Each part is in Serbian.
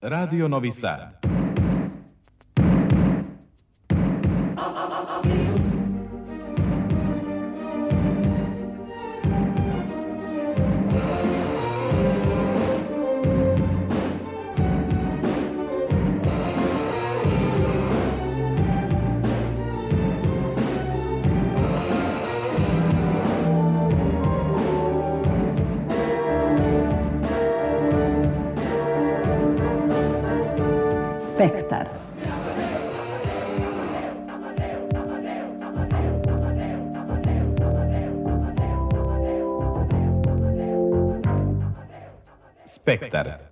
Radio Novi Sad. Spektar. Spektar.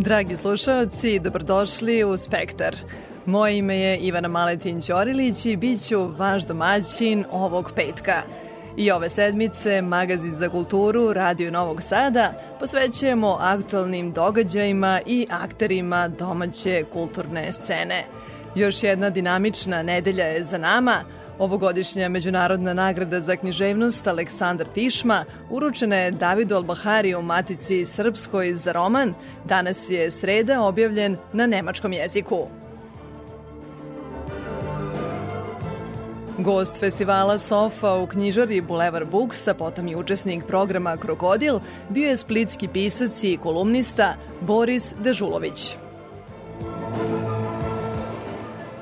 Dragi slušalci, dobrodošli u Spektar. Moje ime je Ivana Maletin Ćorilić i bit ću vaš domaćin ovog petka. I ove sedmice Magazin za kulturu Radio Novog Sada posvećujemo aktualnim događajima i akterima domaće kulturne scene. Još jedna dinamična nedelja je za nama, Ovogodišnja međunarodna nagrada za književnost Aleksandar Tišma uručena je Davidu Albahari u Matici Srpskoj za roman. Danas je sreda objavljen na nemačkom jeziku. Gost festivala Sofa u knjižari Bulevar Books, a potom i učesnik programa Krokodil, bio je splitski pisac i kolumnista Boris Dežulović.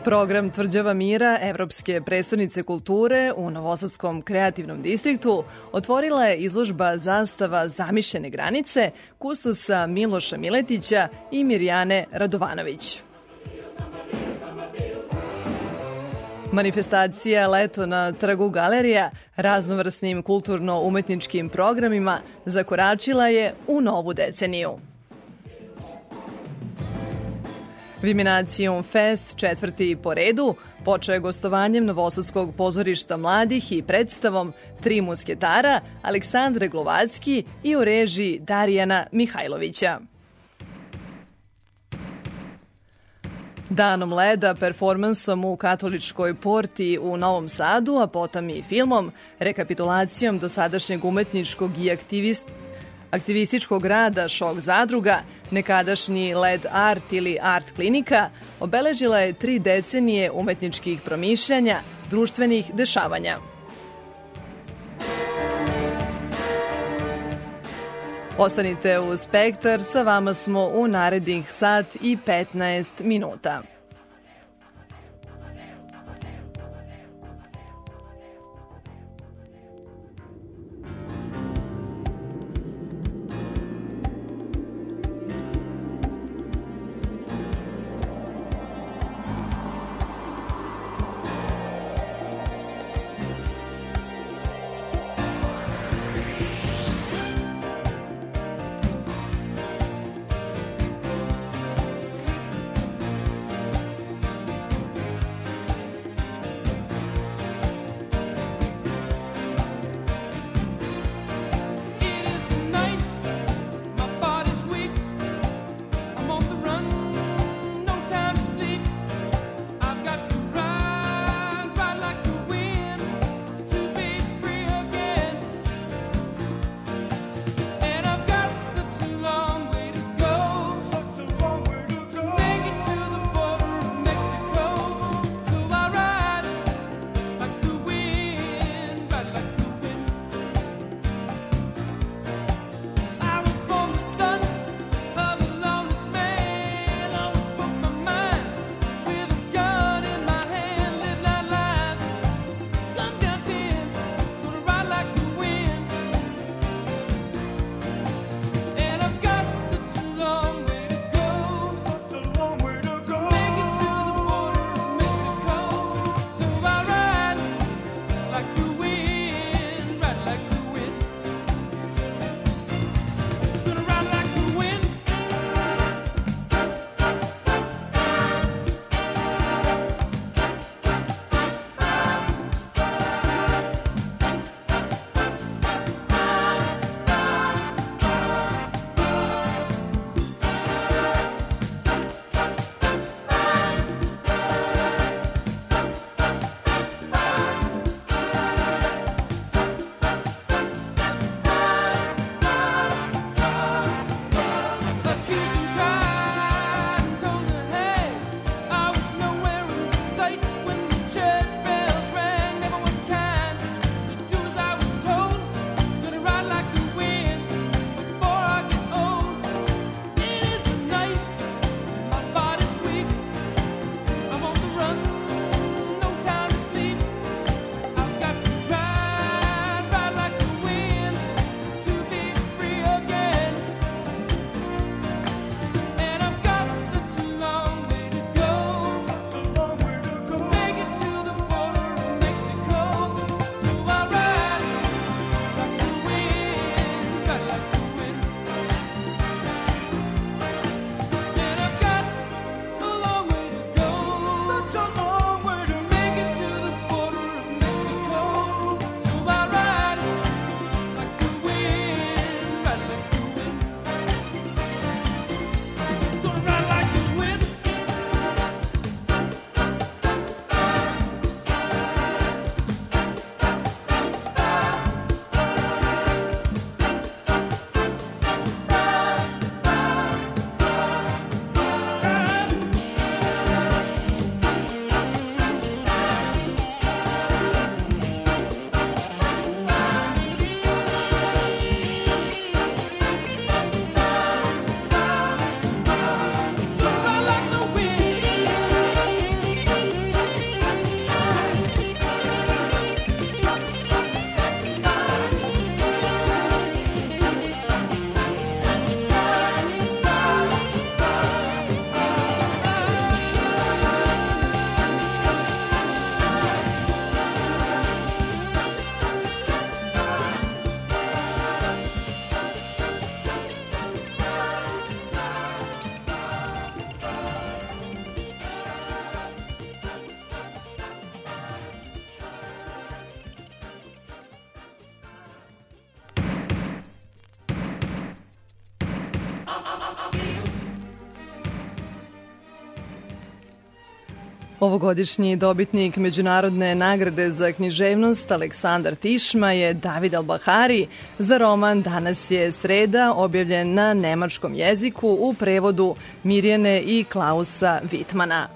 Program Tvrđava mira Evropske predstavnice kulture u Novosadskom kreativnom distriktu otvorila je izložba zastava Zamišljene granice kustosa Miloša Miletića i Mirjane Radovanović. Manifestacija Leto na trgu Galerija raznovrsnim kulturno-umetničkim programima zakoračila je u novu deceniju. Viminacijum Fest, četvrti po redu, počeo je gostovanjem Novosadskog pozorišta mladih i predstavom Tri musketara, Aleksandre Glovacki i u režiji Darijana Mihajlovića. Danom leda, performansom u katoličkoj porti u Novom Sadu, a potom i filmom, rekapitulacijom dosadašnjeg umetničkog i aktivist, aktivističkog rada Šok zadruga, nekadašnji LED Art ili Art klinika, obeležila je tri decenije umetničkih promišljanja, društvenih dešavanja. Ostanite u Spektar, sa vama smo u narednih sat i 15 minuta. Ovogodišnji dobitnik Međunarodne nagrade za književnost Aleksandar Tišma je David Albahari za roman Danas je sreda objavljen na nemačkom jeziku u prevodu Mirjane i Klausa Vitmana.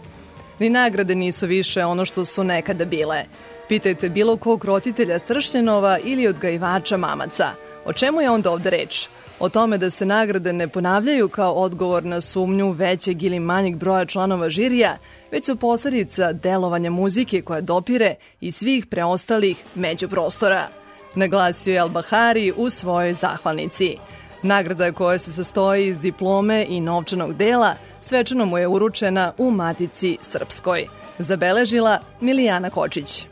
Ni nagrade nisu više ono što su nekada bile. Pitajte bilo kog roditelja stršljenova ili odgajivača mamaca. O čemu je onda ovde reč? O tome da se nagrade ne ponavljaju kao odgovor na sumnju većeg ili manjeg broja članova žirija, već su posledica delovanja muzike koja dopire i svih preostalih međuprostora. Naglasio je Al-Bahari u svojoj zahvalnici. Nagrada koja se sastoji iz diplome i novčanog dela svečano mu je uručena u Matici Srpskoj. Zabeležila Milijana Kočić.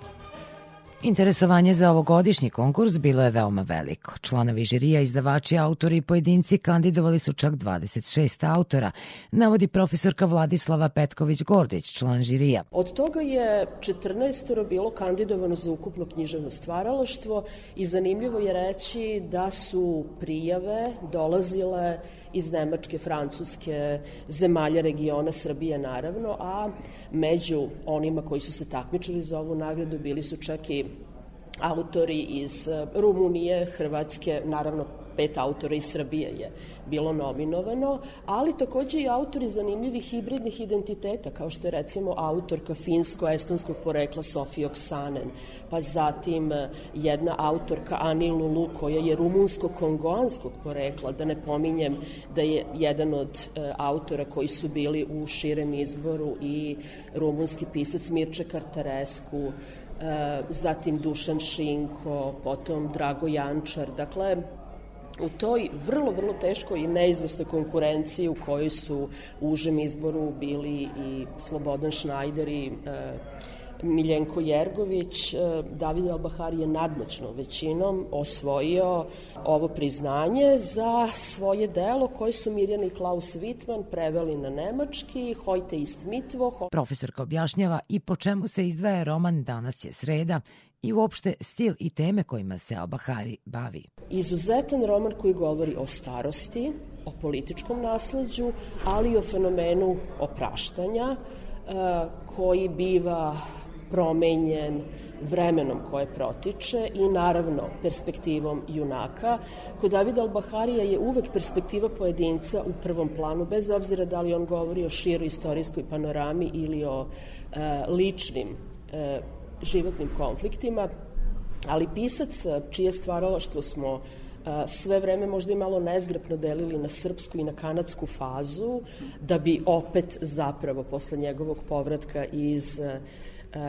Interesovanje za ovogodišnji konkurs bilo je veoma veliko. Članovi žirija, izdavači, autori i pojedinci kandidovali su čak 26 autora, navodi profesorka Vladislava Petković-Gordić, član žirija. Od toga je 14 bilo kandidovano za ukupno književno stvaralaštvo i zanimljivo je reći da su prijave dolazile iz Nemačke, Francuske, zemalja regiona Srbije naravno, a među onima koji su se takmičili za ovu nagradu bili su čak i autori iz Rumunije, Hrvatske, naravno pet autora iz Srbije je bilo nominovano, ali takođe i autori zanimljivih hibridnih identiteta, kao što je recimo autorka finsko-estonskog porekla Sofija Oksanen, pa zatim e, jedna autorka Ani Lulu koja je rumunsko-kongoanskog porekla, da ne pominjem da je jedan od e, autora koji su bili u širem izboru i rumunski pisac Mirče Kartaresku, e, zatim Dušan Šinko, potom Drago Jančar. Dakle, u toj vrlo, vrlo teškoj i neizvestoj konkurenciji u kojoj su u užem izboru bili i Slobodan Šnajder i e, Miljenko Jergović, e, David Albahari je nadmoćno većinom osvojio ovo priznanje za svoje delo koje su Mirjana i Klaus Wittmann preveli na nemački, Hojte ist Mitvo. Profesorka objašnjava i po čemu se izdvaja roman Danas je sreda i uopšte stil i teme kojima se Al-Bahari bavi. Izuzetan roman koji govori o starosti, o političkom nasledđu, ali i o fenomenu opraštanja, e, koji biva promenjen vremenom koje protiče i naravno perspektivom junaka. Kod Davida Al-Baharija je uvek perspektiva pojedinca u prvom planu, bez obzira da li on govori o široj istorijskoj panorami ili o e, ličnim e, životnim konfliktima, ali pisac čije stvaralaštvo smo sve vreme možda i malo nezgrapno delili na srpsku i na kanadsku fazu, da bi opet zapravo posle njegovog povratka iz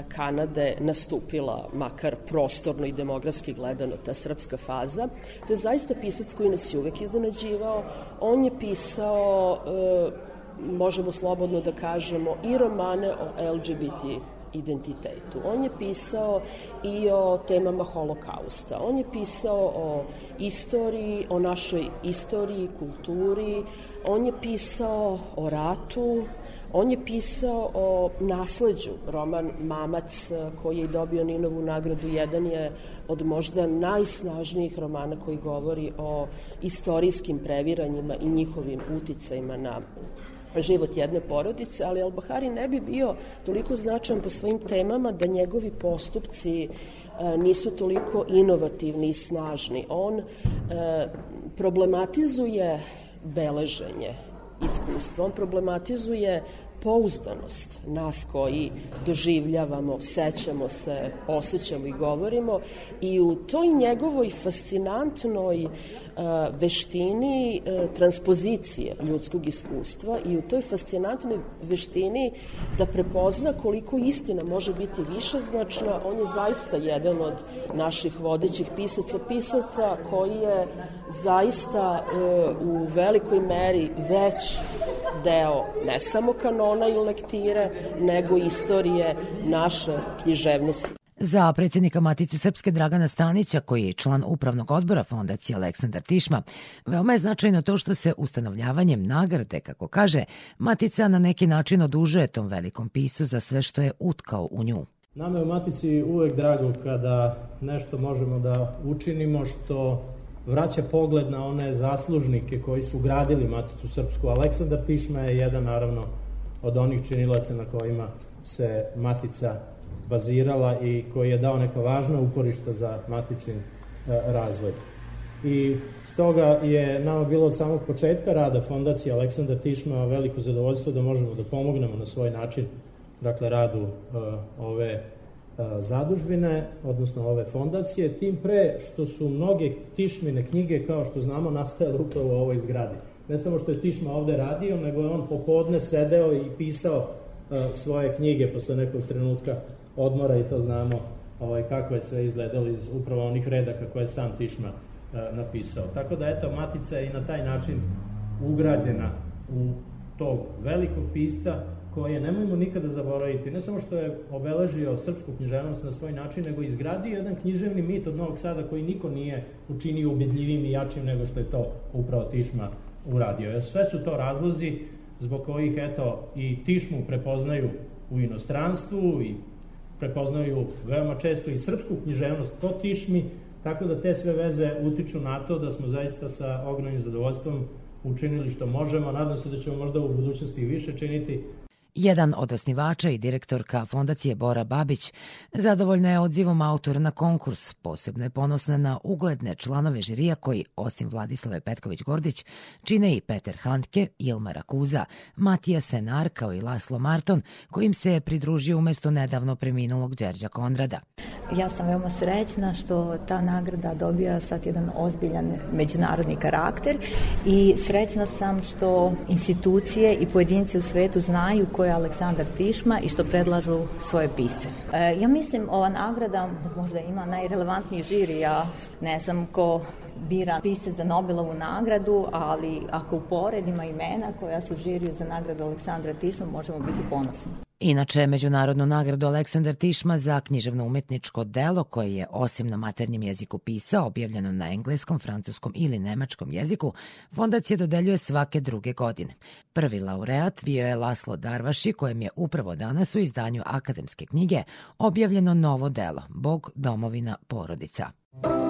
Kanade nastupila, makar prostorno i demografski gledano, ta srpska faza. To je zaista pisac koji nas je uvek iznenađivao. On je pisao, možemo slobodno da kažemo, i romane o LGBT identitetu. On je pisao i o temama holokausta. On je pisao o istoriji, o našoj istoriji, kulturi. On je pisao o ratu, On je pisao o nasleđu, roman Mamac koji je dobio Ninovu nagradu, jedan je od možda najsnažnijih romana koji govori o istorijskim previranjima i njihovim uticajima na život jedne porodice, ali Al-Bahari ne bi bio toliko značajan po svojim temama da njegovi postupci e, nisu toliko inovativni i snažni. On e, problematizuje beleženje iskustva, on problematizuje pouzdanost nas koji doživljavamo, sećamo se, osjećamo i govorimo i u toj njegovoj fascinantnoj veštini transpozicije ljudskog iskustva i u toj fascinantnoj veštini da prepozna koliko istina može biti višeznačna, on je zaista jedan od naših vodećih pisaca, pisaca koji je zaista u velikoj meri već deo ne samo kanona i lektire, nego istorije naše književnosti. Za predsjednika Matice Srpske Dragana Stanića, koji je član upravnog odbora fondacije Aleksandar Tišma, veoma je značajno to što se ustanovljavanjem nagrade, kako kaže, Matica na neki način odužuje tom velikom pisu za sve što je utkao u nju. Nama je u Matici uvek drago kada nešto možemo da učinimo što vraća pogled na one zaslužnike koji su gradili Maticu Srpsku. Aleksandar Tišma je jedan naravno od onih činilaca na kojima se matica bazirala i koji je dao neka važna uporišta za matični e, razvoj. I stoga je nama bilo od samog početka rada Fondacije Aleksandar Tišma veliko zadovoljstvo da možemo da pomognemo na svoj način dakle radu uh, ove zadužbine, odnosno ove fondacije, tim pre što su mnoge Tišmine knjige, kao što znamo, nastajale upravo u ovoj zgradi. Ne samo što je Tišma ovde radio, nego je on popodne sedeo i pisao svoje knjige posle nekog trenutka odmora i to znamo ovaj, kako je sve izgledalo iz upravo onih redaka koje je sam Tišma napisao. Tako da, eto, Matica je i na taj način ugrađena u tog velikog pisca koje, nemojmo nikada zaboraviti, ne samo što je obeležio srpsku književnost na svoj način, nego izgradio jedan književni mit od Novog Sada koji niko nije učinio ubedljivim i jačim nego što je to upravo Tišma uradio. Sve su to razlozi zbog kojih, eto, i Tišmu prepoznaju u inostranstvu i prepoznaju veoma često i srpsku književnost po Tišmi, Tako da te sve veze utiču na to da smo zaista sa ogromnim zadovoljstvom učinili što možemo. Nadam se da ćemo možda u budućnosti više činiti, Jedan od osnivača i direktorka fondacije Bora Babić zadovoljna je odzivom autora na konkurs. Posebno je ponosna na ugledne članove žirija koji, osim Vladislave Petković-Gordić, čine i Peter Handke, Ilma Rakuza, Matija Senar kao i Laslo Marton, kojim se je pridružio umesto nedavno preminulog Đerđa Konrada. Ja sam veoma srećna što ta nagrada dobija sad jedan ozbiljan međunarodni karakter i srećna sam što institucije i pojedinci u svetu znaju ko je Aleksandar Tišma i što predlažu svoje pise. E, ja mislim ova nagrada možda ima najrelevantniji žiri, ja ne znam ko bira pise za Nobelovu nagradu, ali ako uporedimo imena koja su žiri za nagradu Aleksandra Tišma, možemo biti ponosni. Inače, Međunarodnu nagradu Aleksandar Tišma za književno umetničko delo koje je osim na maternjem jeziku pisao, objavljeno na engleskom, francuskom ili nemačkom jeziku, fondacija dodeljuje svake druge godine. Prvi laureat bio je Laslo Darvaši, kojem je upravo danas u izdanju akademske knjige objavljeno novo delo, Bog, domovina, porodica. kiss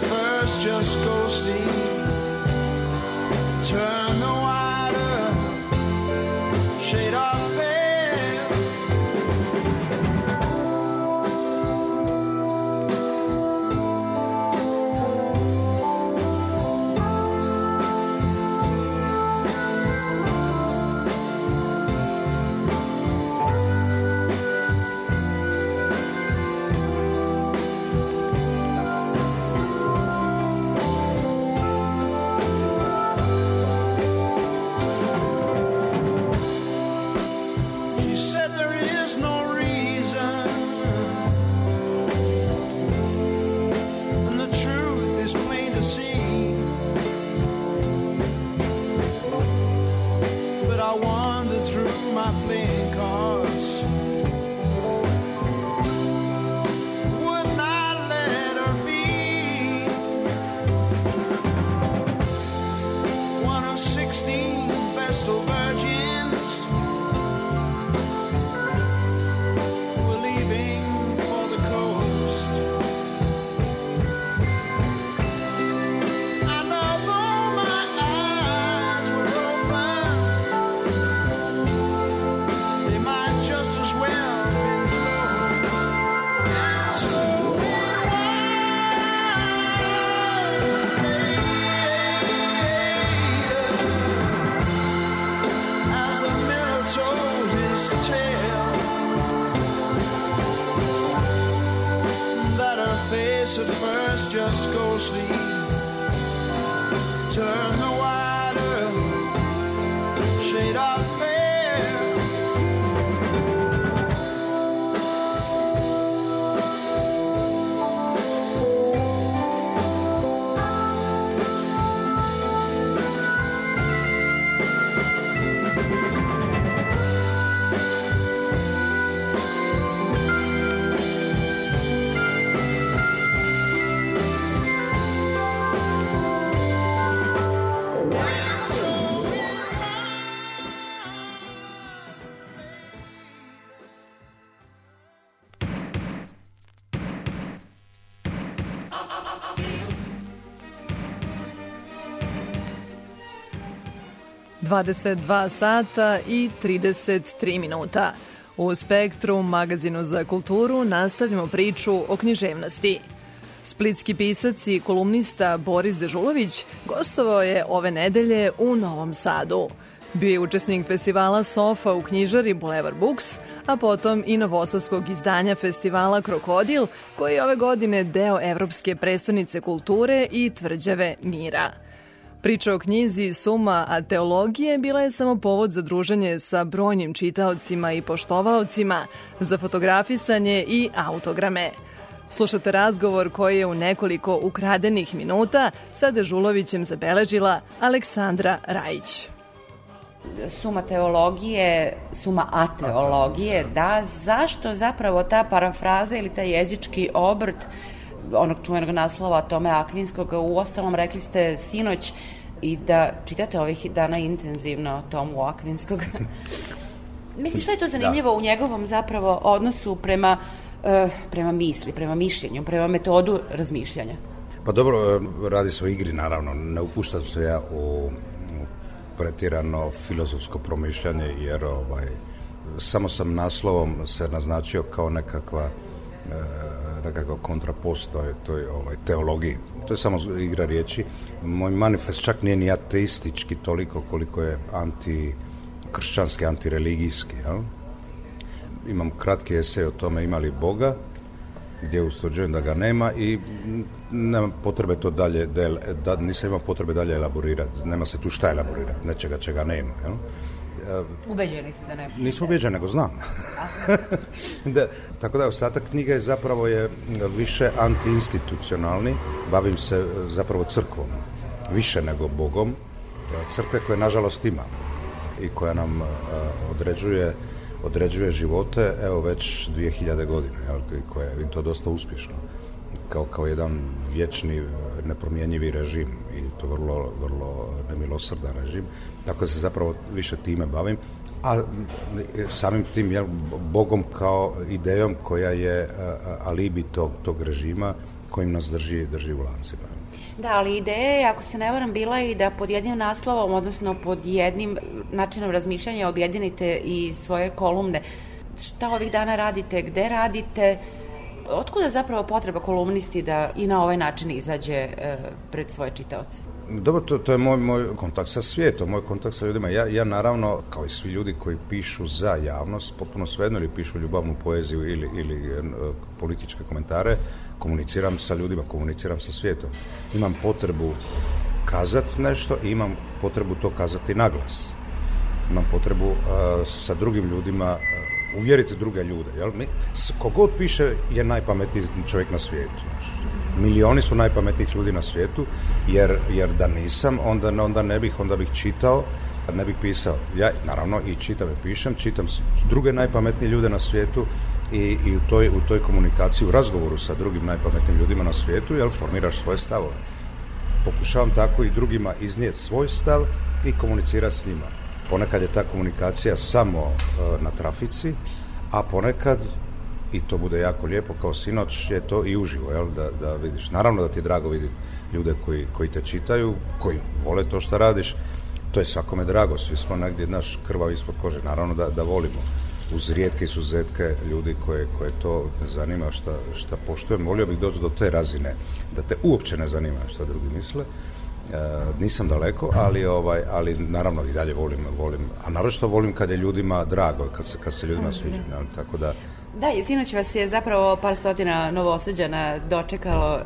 first just ghosting. Turn 22 sata i 33 minuta. U Spektru, magazinu za kulturu, nastavljamo priču o književnosti. Splitski pisac i kolumnista Boris Dežulović gostovao je ove nedelje u Novom Sadu. Bio je učesnik festivala Sofa u knjižari Boulevard Books, a potom i novosadskog izdanja festivala Krokodil, koji je ove godine deo Evropske predstavnice kulture i tvrđave mira. Priča o knjizi Suma a teologije bila je samo povod za druženje sa brojnim čitaocima i poštovaocima, za fotografisanje i autograme. Slušate razgovor koji je u nekoliko ukradenih minuta sa Dežulovićem zabeležila Aleksandra Rajić suma teologije, suma ateologije, da, zašto zapravo ta parafraza ili taj jezički obrt onog čuvenog naslova Tome Akvinskog, u ostalom rekli ste sinoć i da čitate ovih dana intenzivno Tomu Akvinskog. Mislim, što je to zanimljivo da. u njegovom zapravo odnosu prema, uh, prema misli, prema mišljenju, prema metodu razmišljanja? Pa dobro, radi se o igri, naravno. Ne upuštam se ja u pretirano filozofsko promišljanje, jer ovaj, samo sam naslovom se naznačio kao nekakva e, nekakav kontrapost toj, toj ovaj, teologiji. To je samo igra riječi. Moj manifest čak nije ni ateistički toliko koliko je anti-kršćanski, antireligijski. Jel? Imam kratki esej o tome imali Boga, gdje ustvrđujem da ga nema i nema potrebe to dalje, da, da nisam imao potrebe dalje elaborirati. Nema se tu šta elaborirati, nečega čega nema. Jel? Ubeđeni ste da ne? Nisam ubeđen, nego znam. da, tako da ostatak knjige je zapravo je više antiinstitucionalni, bavim se zapravo crkvom, više nego Bogom, crkve koje nažalost ima i koja nam određuje određuje živote, evo već 2000 godine, jel, koje je to dosta uspješno, kao, kao jedan vječni, nepromjenjivi režim i to vrlo, vrlo nemilosrdan režim, tako da se zapravo više time bavim, a samim tim jel, Bogom kao idejom koja je alibi tog, tog režima kojim nas drži, drži u lancima. Da, ali ideja je, ako se ne varam, bila i da pod jednim naslovom, odnosno pod jednim načinom razmišljanja objedinite i svoje kolumne. Šta ovih dana radite, gde radite, otkuda zapravo potreba kolumnisti da i na ovaj način izađe e, pred svoje čitaoce? Dobro, to, to je moj, moj kontakt sa svijetom, moj kontakt sa ljudima. Ja, ja naravno, kao i svi ljudi koji pišu za javnost, potpuno svejedno ili pišu ljubavnu poeziju ili, ili uh, političke komentare, komuniciram sa ljudima, komuniciram sa svijetom. Imam potrebu kazati nešto i imam potrebu to kazati naglas. Imam potrebu uh, sa drugim ljudima uvjeriti druge ljude. Jel? Mi, kogod piše je najpametniji čovjek na svijetu. Milioni su najpametnijih ljudi na svijetu, jer, jer da nisam, onda, onda ne bih, onda bih čitao, ne bih pisao. Ja naravno i čitam i pišem, čitam druge najpametnije ljude na svijetu i, i u, toj, u toj komunikaciji, u razgovoru sa drugim najpametnijim ljudima na svijetu, jel, formiraš svoje stavove. Pokušavam tako i drugima iznijeti svoj stav i komunicirati s njima. Ponekad je ta komunikacija samo uh, na trafici, a ponekad i to bude jako lijepo, kao sinoć je to i uživo, jel, da, da vidiš. Naravno da ti je drago vidjeti ljude koji, koji te čitaju, koji vole to što radiš, to je svakome drago, svi smo negdje naš krvav ispod kože, naravno da, da volimo uz rijetke izuzetke ljudi koje, koje to ne zanima šta, šta poštujem. Volio bih doći do te razine, da te uopće ne zanima šta drugi misle. E, nisam daleko, ali ovaj ali naravno i dalje volim volim, a naročito volim kad je ljudima drago, kad se kad se ljudima sviđa, tako da Da, i sinoć vas je zapravo par stotina novosađana dočekalo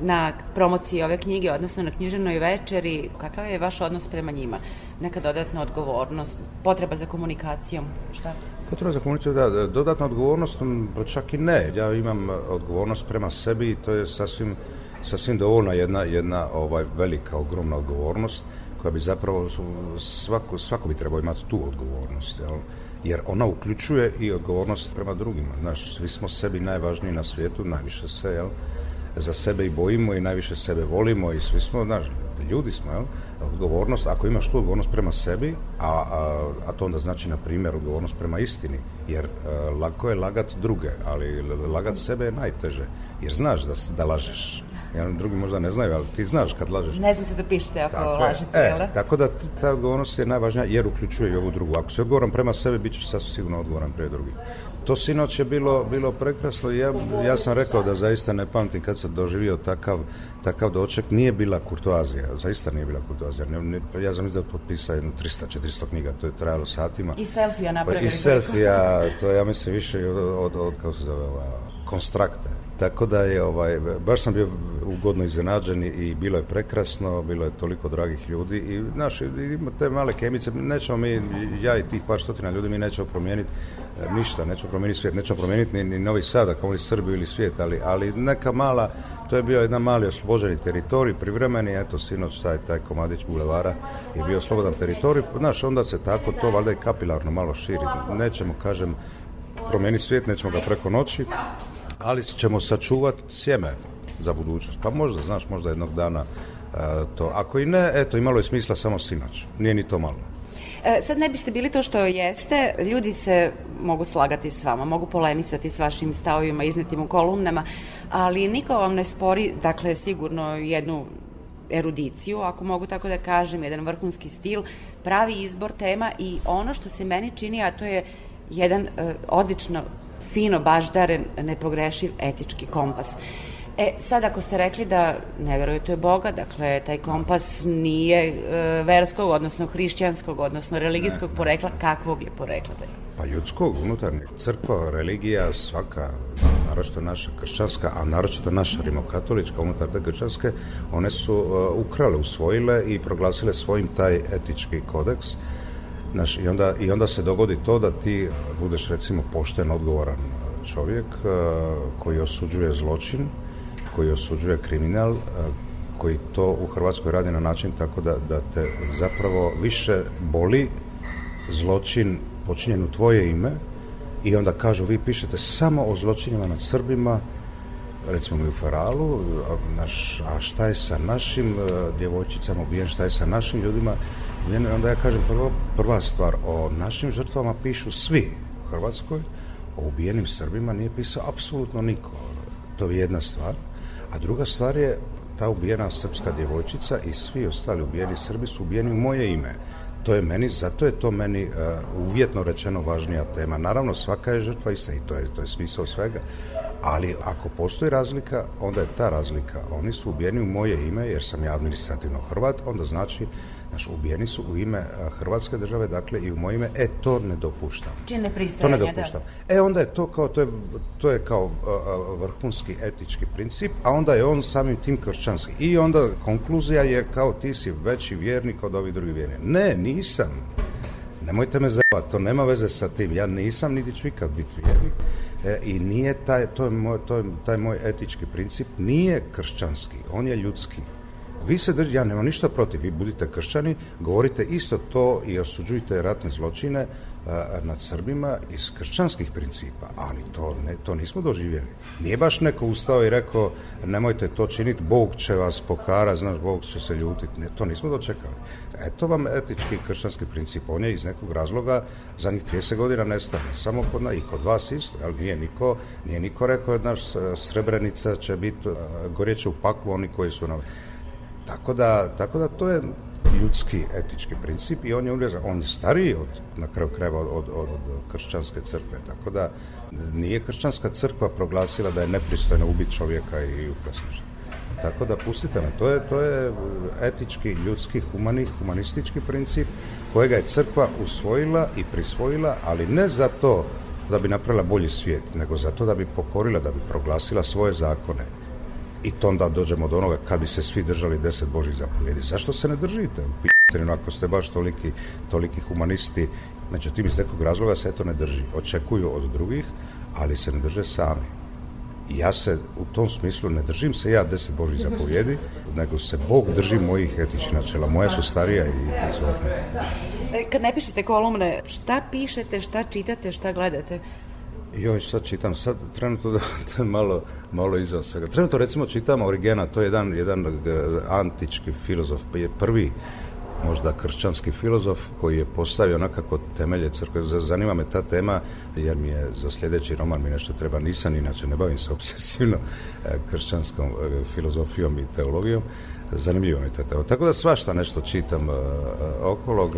na promociji ove knjige, odnosno na književnoj večeri. Kakav je vaš odnos prema njima? Neka dodatna odgovornost, potreba za komunikacijom, šta? Potreba za komunikaciju, da, dodatna odgovornost, pa čak i ne. Ja imam odgovornost prema sebi i to je sasvim, sasvim dovoljna jedna, jedna ovaj, velika, ogromna odgovornost koja bi zapravo, svako, svako bi trebao imati tu odgovornost, jel? jer ona uključuje i odgovornost prema drugima. Znaš, svi smo sebi najvažniji na svijetu, najviše se, jel, za sebe i bojimo i najviše sebe volimo i svi smo, znaš, ljudi smo, jel, odgovornost, ako imaš tu odgovornost prema sebi, a, a, a to onda znači, na primjer, odgovornost prema istini, jer a, lako je lagat druge, ali lagat sebe je najteže, jer znaš da, da lažeš, Ja, drugi možda ne znaju, ali ti znaš kad lažeš. Ne znate da pišete ako Tako lažete, je. E, da? tako da ta odgovornost je najvažnija jer uključuje i ovu drugu. Ako si odgovoran prema sebi, bit ćeš sasvim sigurno odgovoran prema drugih. To sinoć je bilo, bilo prekrasno i ja, ja sam rekao da zaista ne pamtim kad sam doživio takav, takav doček. Nije bila kurtoazija, zaista nije bila kurtoazija. Ne, ne, ja sam izdao potpisao jedno 300-400 knjiga, to je trajalo satima. I selfija Pa napravili. I selfija, to je, ja mislim više od, od, od kako se zove, ova, konstrakte. Tako da je, ovaj, baš sam bio ugodno iznenađen i- bilo je prekrasno, bilo je toliko dragih ljudi i, znaš, ima te male kemice, nećemo mi, ja i tih par stotina ljudi, mi nećemo promijeniti e, ništa, nećemo promijeniti svijet, nećemo promijeniti ni, ni Novi Sad, ako li Srbiju ili svijet, ali, ali neka mala, to je bio jedan mali oslobođeni teritorij, privremeni, eto, sinoć taj, taj komadić bulevara je bio slobodan teritorij, znaš, onda se tako to valjda i kapilarno malo širi. Nećemo, kažem, promijeniti svijet, nećemo ga preko noći, ali ćemo sačuvati sjeme za budućnost. Pa možda, znaš, možda jednog dana e, to. Ako i ne, eto, imalo je smisla samo sinoć. Nije ni to malo. E, sad ne biste bili to što jeste, ljudi se mogu slagati s vama, mogu polemisati s vašim stavovima iznetim u kolumnama, ali niko vam ne spori, dakle, sigurno jednu erudiciju, ako mogu tako da kažem, jedan vrhunski stil, pravi izbor tema i ono što se meni čini, a to je jedan e, odlično, fino baždaren, nepogrešiv etički kompas. E, sad ako ste rekli da ne verujete u Boga, dakle, taj kompas nije e, verskog, odnosno hrišćanskog, odnosno religijskog porekla, kakvog je porekla? Da je? Pa ljudskog, unutarnjeg. Crkva, religija, svaka, naročito naša kršćanska, a naročito naša rimokatolička unutar te kršćanske, one su uh, ukrale, usvojile i proglasile svojim taj etički kodeks. Znaš, i, onda, I onda se dogodi to da ti budeš recimo pošten, odgovoran uh, čovjek uh, koji osuđuje zločin, koji osuđuje kriminal, uh, koji to u Hrvatskoj radi na način tako da, da te zapravo više boli zločin počinjen u tvoje ime i onda kažu vi pišete samo o zločinima nad Srbima recimo mi u Feralu a, naš, a šta je sa našim e, djevojčicama ubijen, šta je sa našim ljudima ubijen, onda ja kažem prvo, prva stvar o našim žrtvama pišu svi u Hrvatskoj o ubijenim Srbima nije pisao apsolutno niko to je jedna stvar a druga stvar je ta ubijena srpska djevojčica i svi ostali ubijeni Srbi su ubijeni u moje ime to je meni, zato je to meni uh, uvjetno rečeno važnija tema. Naravno, svaka je žrtva ista i to je, to je smisao svega. Ali ako postoji razlika, onda je ta razlika. Oni su ubijeni u moje ime, jer sam ja administrativno Hrvat, onda znači, znaš, ubijeni su u ime uh, Hrvatske države, dakle i u moje ime, e, to ne dopuštam. Čine To ne da. dopuštam. E, onda je to kao, to je, to je kao uh, vrhunski etički princip, a onda je on samim tim kršćanski. I onda konkluzija je kao ti si veći vjernik od ovih drugih vjernika. Ne, nisam. Nemojte me zajebati, to nema veze sa tim. Ja nisam, niti ću ikad biti vjernik. E, I nije taj, to je moj, to je, taj moj etički princip, nije kršćanski, on je ljudski. Vi se drži, ja nemam ništa protiv, vi budite kršćani, govorite isto to i osuđujte ratne zločine nad Srbima iz kršćanskih principa, ali to, ne, to nismo doživjeli. Nije baš neko ustao i rekao nemojte to činiti, Bog će vas pokara, znaš, Bog će se ljutiti. Ne, to nismo dočekali. Eto vam etički kršćanski princip. On je iz nekog razloga zadnjih 30 godina nestao. Ne samo kod nas, i kod vas isto, ali nije niko, nije niko rekao, naš Srebrenica će biti, gorjeće u paklu oni koji su na... Tako da, tako da to je ljudski etički princip i on je uvezan, on je stariji od, na kraju krajeva od, od, od, od kršćanske crkve, tako da nije kršćanska crkva proglasila da je nepristojno ubiti čovjeka i ukrasti Tako da pustite me, to je, to je etički, ljudski, humani, humanistički princip kojega je crkva usvojila i prisvojila, ali ne zato da bi napravila bolji svijet, nego zato da bi pokorila, da bi proglasila svoje zakone. I to onda dođemo do onoga kad bi se svi držali deset Božih zapovjedi. Zašto se ne držite? U ako ste baš toliki, toliki humanisti, međutim iz nekog razloga se to ne drži. Očekuju od drugih, ali se ne drže sami ja se u tom smislu ne držim se ja deset Božih zapovjedi, nego se Bog drži mojih etičnih načela. Moja su starija i izvorna. E, kad ne pišete kolumne, šta pišete, šta čitate, šta gledate? Joj, sad čitam, sad trenutno da, je malo, malo izvan svega. Trenutno recimo čitam Origena, to je jedan, jedan e, antički filozof, je prvi možda kršćanski filozof koji je postavio nekako temelje crkve. Zanima me ta tema jer mi je za sljedeći roman mi nešto treba. Nisam inače, ne bavim se obsesivno e, kršćanskom e, filozofijom i teologijom. Zanimljivo mi ta tema. Tako da svašta nešto čitam uh, okolo,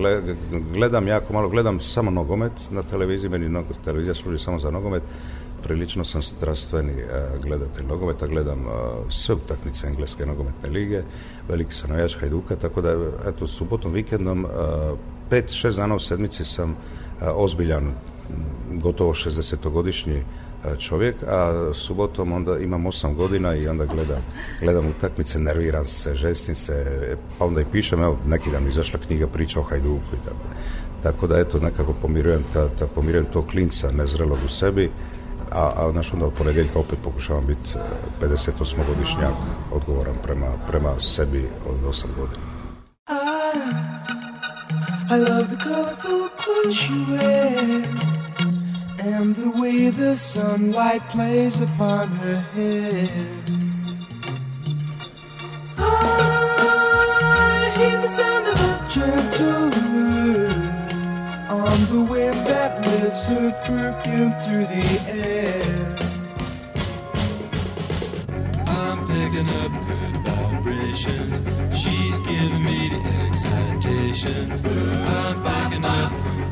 gledam jako malo, gledam samo nogomet na televiziji, meni televizija služi samo za nogomet, prilično sam strastveni uh, gledatelj nogometa, gledam uh, sve utakmice engleske nogometne lige, veliki sam navijač Hajduka, tako da eto subotom, vikendom, pet, šest dana u sedmici sam ozbiljan, gotovo 60-godišnji čovjek, a subotom onda imam osam godina i onda gledam, gledam utakmice, nerviram se, žestim se, pa onda i pišem, evo, neki dan izašla knjiga priča o Hajduku i tako. Tako da, eto, nekako pomirujem, ta, ta, pomirujem to klinca nezrelog u sebi, a, a naš onda od ponedjeljka opet pokušavam biti 58-godišnjak odgovoran prema, prema sebi od 8 godina. I, I love the colorful clothes you wear and the way the sunlight plays upon her hair. I hear the sound of a gentle word on the wind that lifts her perfume through the air. I'm picking up good vibrations. She's giving me the excitations. I'm picking up good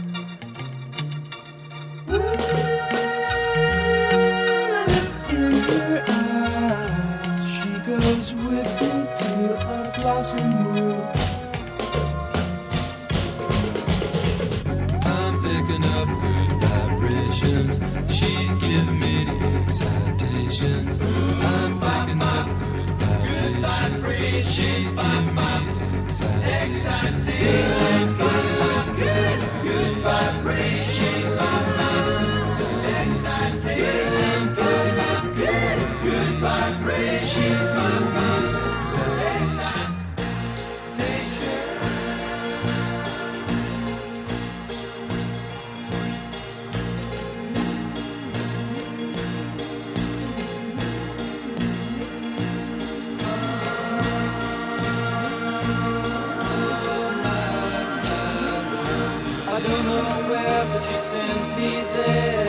Woo! be there.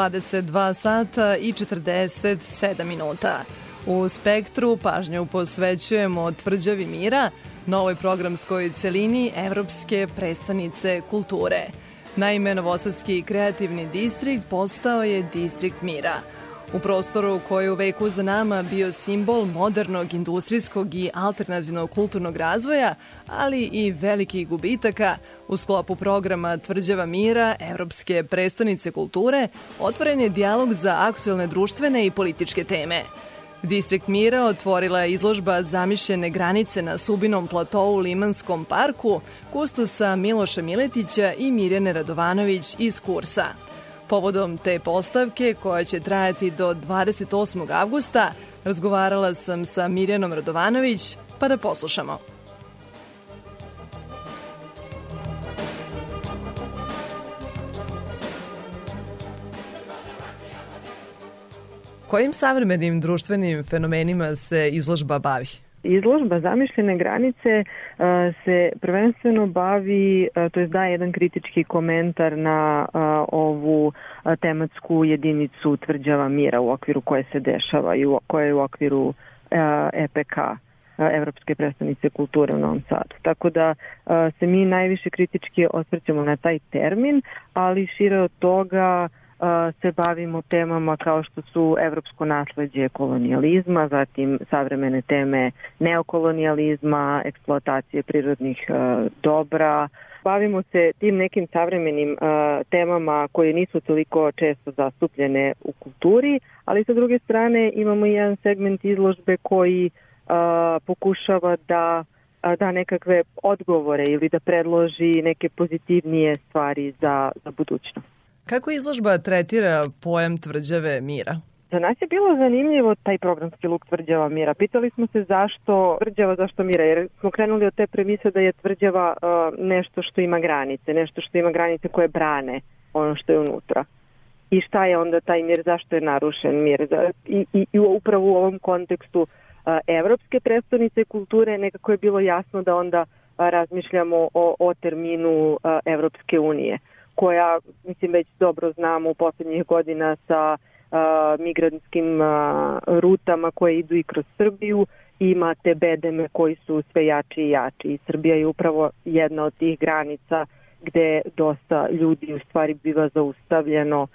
22 sata i 47 minuta. U Spektru pažnju posvećujemo tvrđavi mira, novoj programskoj celini Evropske prestonice kulture. Naime, Novosadski kreativni distrikt postao je distrikt mira – U prostoru koji je u veku za nama bio simbol modernog industrijskog i alternativnog kulturnog razvoja, ali i velikih gubitaka, u sklopu programa Tvrđava mira Evropske prestonice kulture, otvoren je dijalog za aktuelne društvene i političke teme. Distrikt Mira otvorila je izložba zamišljene granice na Subinom platovu Limanskom parku kustosa Miloša Miletića i Mirjane Radovanović iz Kursa – Povodom te postavke, koja će trajati do 28. avgusta, razgovarala sam sa Mirjanom Radovanović, pa da poslušamo. Kojim savremenim društvenim fenomenima se izložba bavi? Izložba zamišljene granice se prvenstveno bavi, to je da jedan kritički komentar na ovu tematsku jedinicu tvrđava mira u okviru koje se dešava i koje je u okviru EPK Evropske predstavnice kulture u Novom Sadu. Tako da se mi najviše kritički osvrćamo na taj termin, ali šire od toga se bavimo temama kao što su evropsko nasledđe kolonijalizma, zatim savremene teme neokolonijalizma, eksploatacije prirodnih dobra. Bavimo se tim nekim savremenim temama koje nisu toliko često zastupljene u kulturi, ali sa druge strane imamo i jedan segment izložbe koji pokušava da da nekakve odgovore ili da predloži neke pozitivnije stvari za, za budućnost. Kako izložba tretira pojam tvrđave mira? Za nas je bilo zanimljivo taj programski luk tvrđava mira. Pitali smo se zašto tvrđava, zašto mira, jer smo krenuli od te premise da je tvrđava uh, nešto što ima granice, nešto što ima granice koje brane ono što je unutra. I šta je onda taj mir, zašto je narušen mir? I, i, i upravo u ovom kontekstu uh, evropske predstavnice kulture nekako je bilo jasno da onda uh, razmišljamo o, o terminu uh, Evropske unije koja, mislim, već dobro znamo u poslednjih godina sa uh, migrantskim uh, rutama koje idu i kroz Srbiju, imate bedeme koji su sve jači i jači. I Srbija je upravo jedna od tih granica gde dosta ljudi u stvari biva zaustavljeno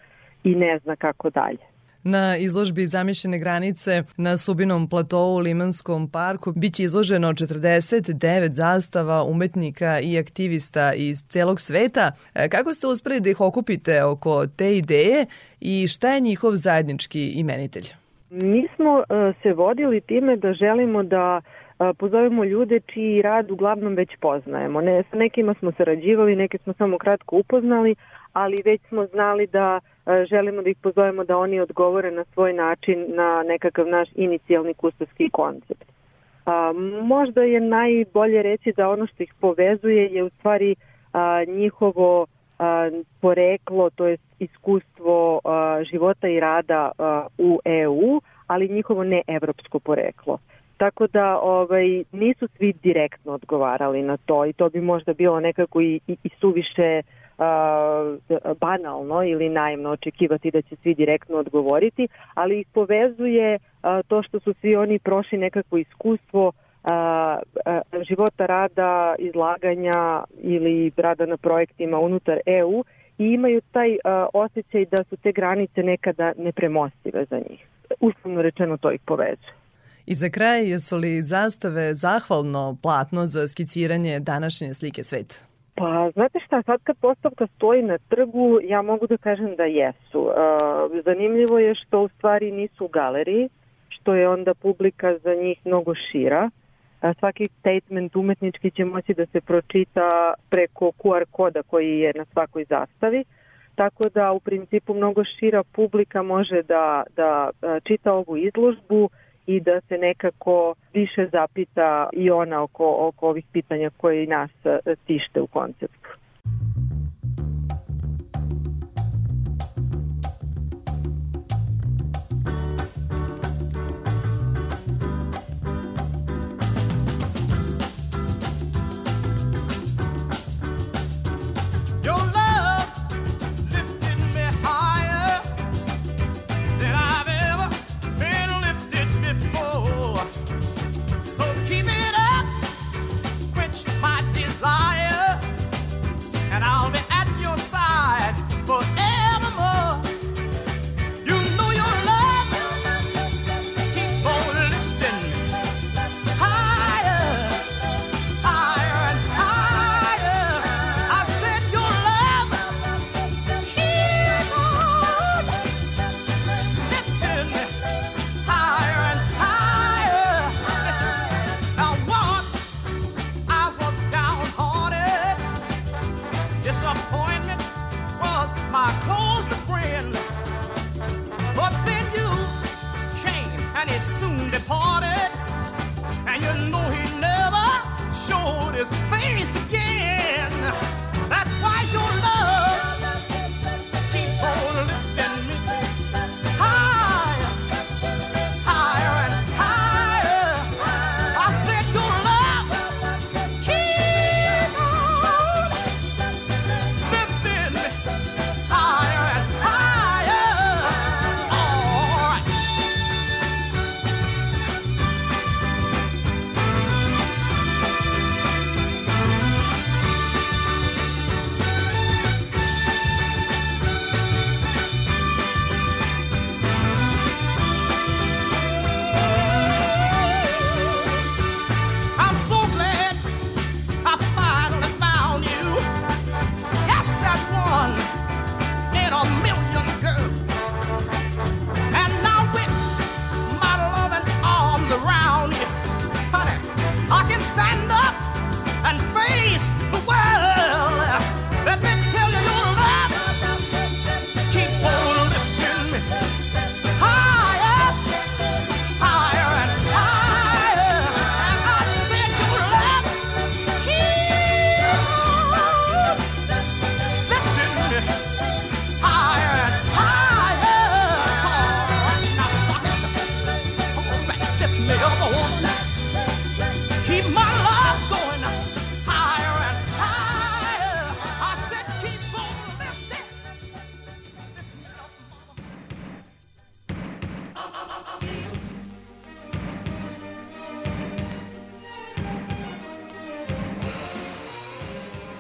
i ne zna kako dalje. Na izložbi zamišljene granice na Subinom platovu u Limanskom parku biće izloženo 49 zastava umetnika i aktivista iz celog sveta. E, kako ste uspeli da ih okupite oko te ideje i šta je njihov zajednički imenitelj? Mi smo e, se vodili time da želimo da e, pozovemo ljude čiji rad uglavnom već poznajemo. Ne, sa nekima smo sarađivali, neke smo samo kratko upoznali, ali već smo znali da e, želimo da ih pozovemo da oni odgovore na svoj način na nekakav naš inicijalni kustovski koncept. A, možda je najbolje reći da ono što ih povezuje je u stvari a, njihovo a, poreklo, to je iskustvo a, života i rada a, u EU, ali njihovo neevropsko poreklo. Tako da ovaj, nisu svi direktno odgovarali na to i to bi možda bilo nekako i, i, i suviše uh, banalno ili naivno očekivati da će svi direktno odgovoriti, ali ih povezuje to što su svi oni prošli nekako iskustvo života rada, izlaganja ili rada na projektima unutar EU i imaju taj osjećaj da su te granice nekada nepremostive za njih. Uslovno rečeno to ih povezuje. I za kraj, jesu li zastave zahvalno platno za skiciranje današnje slike sveta? Pa, znate šta, sad kad postavka stoji na trgu, ja mogu da kažem da jesu. Uh, zanimljivo je što u stvari nisu u galeriji, što je onda publika za njih mnogo šira. Uh, svaki statement umetnički će moći da se pročita preko QR koda koji je na svakoj zastavi. Tako da u principu mnogo šira publika može da, da čita ovu izložbu, i da se nekako više zapita i ona oko, oko ovih pitanja koje nas e, tište u konceptu.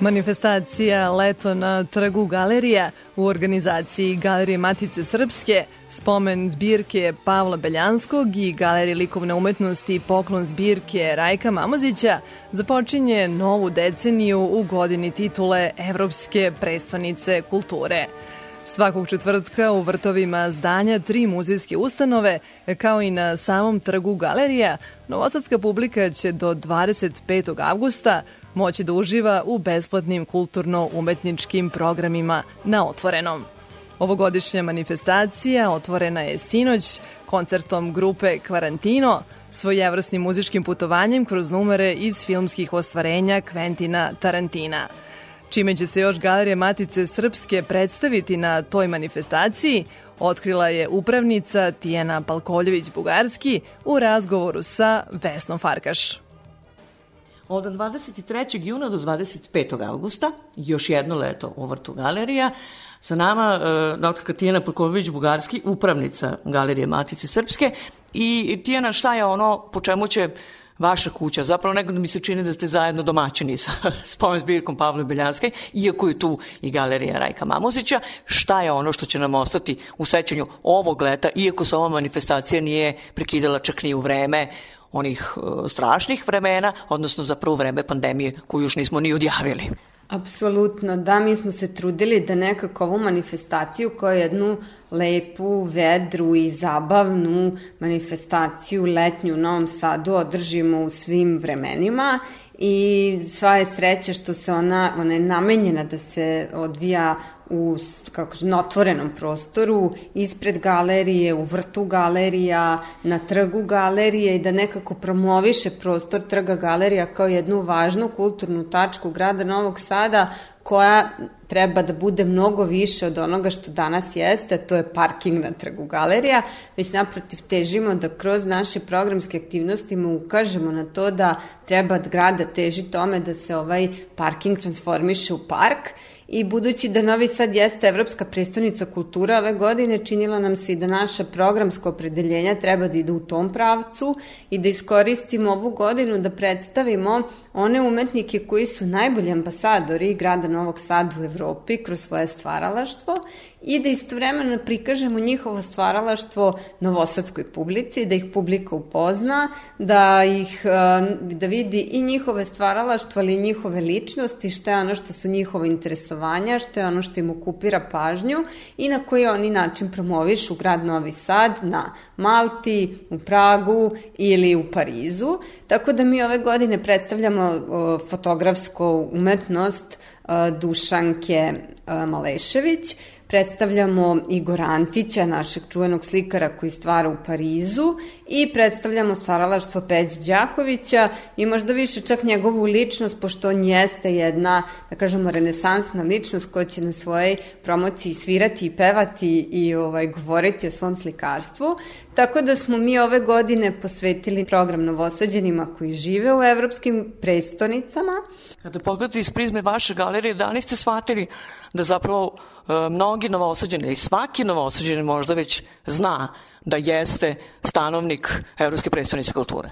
Manifestacija Leto na trgu galerija u organizaciji Galerije Matice Srpske, spomen zbirke Pavla Beljanskog i Galerije likovne umetnosti Poklon zbirke Rajka Mamozića započinje novu deceniju u godini titule Evropske prestonice kulture. Svakog četvrtka u vrtovima zdanja tri muzejske ustanove, kao i na samom trgu galerija, novosadska publika će do 25. avgusta moći da uživa u besplatnim kulturno-umetničkim programima na otvorenom. Ovogodišnja manifestacija otvorena je sinoć koncertom grupe Kvarantino, svojevrsnim muzičkim putovanjem kroz numere iz filmskih ostvarenja Kventina Tarantina – Čime će se još Galerija Matice Srpske predstaviti na toj manifestaciji, otkrila je upravnica Tijena Palkoljević-Bugarski u razgovoru sa Vesnom Farkaš. Od 23. juna do 25. augusta, još jedno leto u vrtu galerija, sa nama e, dr. Tijena Palković-Bugarski, upravnica Galerije Matice Srpske. I Tijena, šta je ono po čemu će vaša kuća, zapravo nekada mi se čini da ste zajedno domaćini sa spomen zbirkom Pavle Beljanske, iako je tu i galerija Rajka Mamuzića, šta je ono što će nam ostati u sećanju ovog leta, iako se ova manifestacija nije prekidala čak ni u vreme onih uh, strašnih vremena, odnosno za prvo vreme pandemije koju još nismo ni odjavili. Apsolutno, da, mi smo se trudili da nekako ovu manifestaciju kao jednu lepu, vedru i zabavnu manifestaciju letnju u Novom Sadu održimo u svim vremenima i sva je sreća što se ona, ona je namenjena da se odvija u kako kažem, na otvorenom prostoru, ispred galerije, u vrtu galerija, na trgu galerije i da nekako promoviše prostor trga galerija kao jednu važnu kulturnu tačku grada Novog Sada koja treba da bude mnogo više od onoga što danas jeste, to je parking na trgu galerija, već naprotiv težimo da kroz naše programske aktivnosti mu ukažemo na to da treba od grada teži tome da se ovaj parking transformiše u park i budući da Novi Sad jeste Evropska prestonica kultura ove godine, činilo nam se i da naša programska opredeljenja treba da ide u tom pravcu i da iskoristimo ovu godinu da predstavimo one umetnike koji su najbolji ambasadori grada Novog Sada u Evropi kroz svoje stvaralaštvo i da istovremeno prikažemo njihovo stvaralaštvo novosadskoj publici, da ih publika upozna, da ih da vidi i njihove stvaralaštvo, ali i njihove ličnosti, šta je ono što su njihove interesovanja, šta je ono što im okupira pažnju i na koji oni način promovišu grad Novi Sad na Malti, u Pragu ili u Parizu. Tako da mi ove godine predstavljamo fotografsku umetnost Dušanke Malešević, predstavljamo Igor Antića, našeg čuvenog slikara koji stvara u Parizu i predstavljamo stvaralaštvo Peć Đakovića i možda više čak njegovu ličnost, pošto on jeste jedna, da kažemo, renesansna ličnost koja će na svojej promociji svirati i pevati i ovaj, govoriti o svom slikarstvu. Tako da smo mi ove godine posvetili program novosađenima koji žive u evropskim prestonicama. Kada pogledate iz prizme vaše galerije, da li ste shvatili da zapravo e, mnogi novosađeni i svaki novosađeni možda već zna da jeste stanovnik Evropske predstavnice kulture?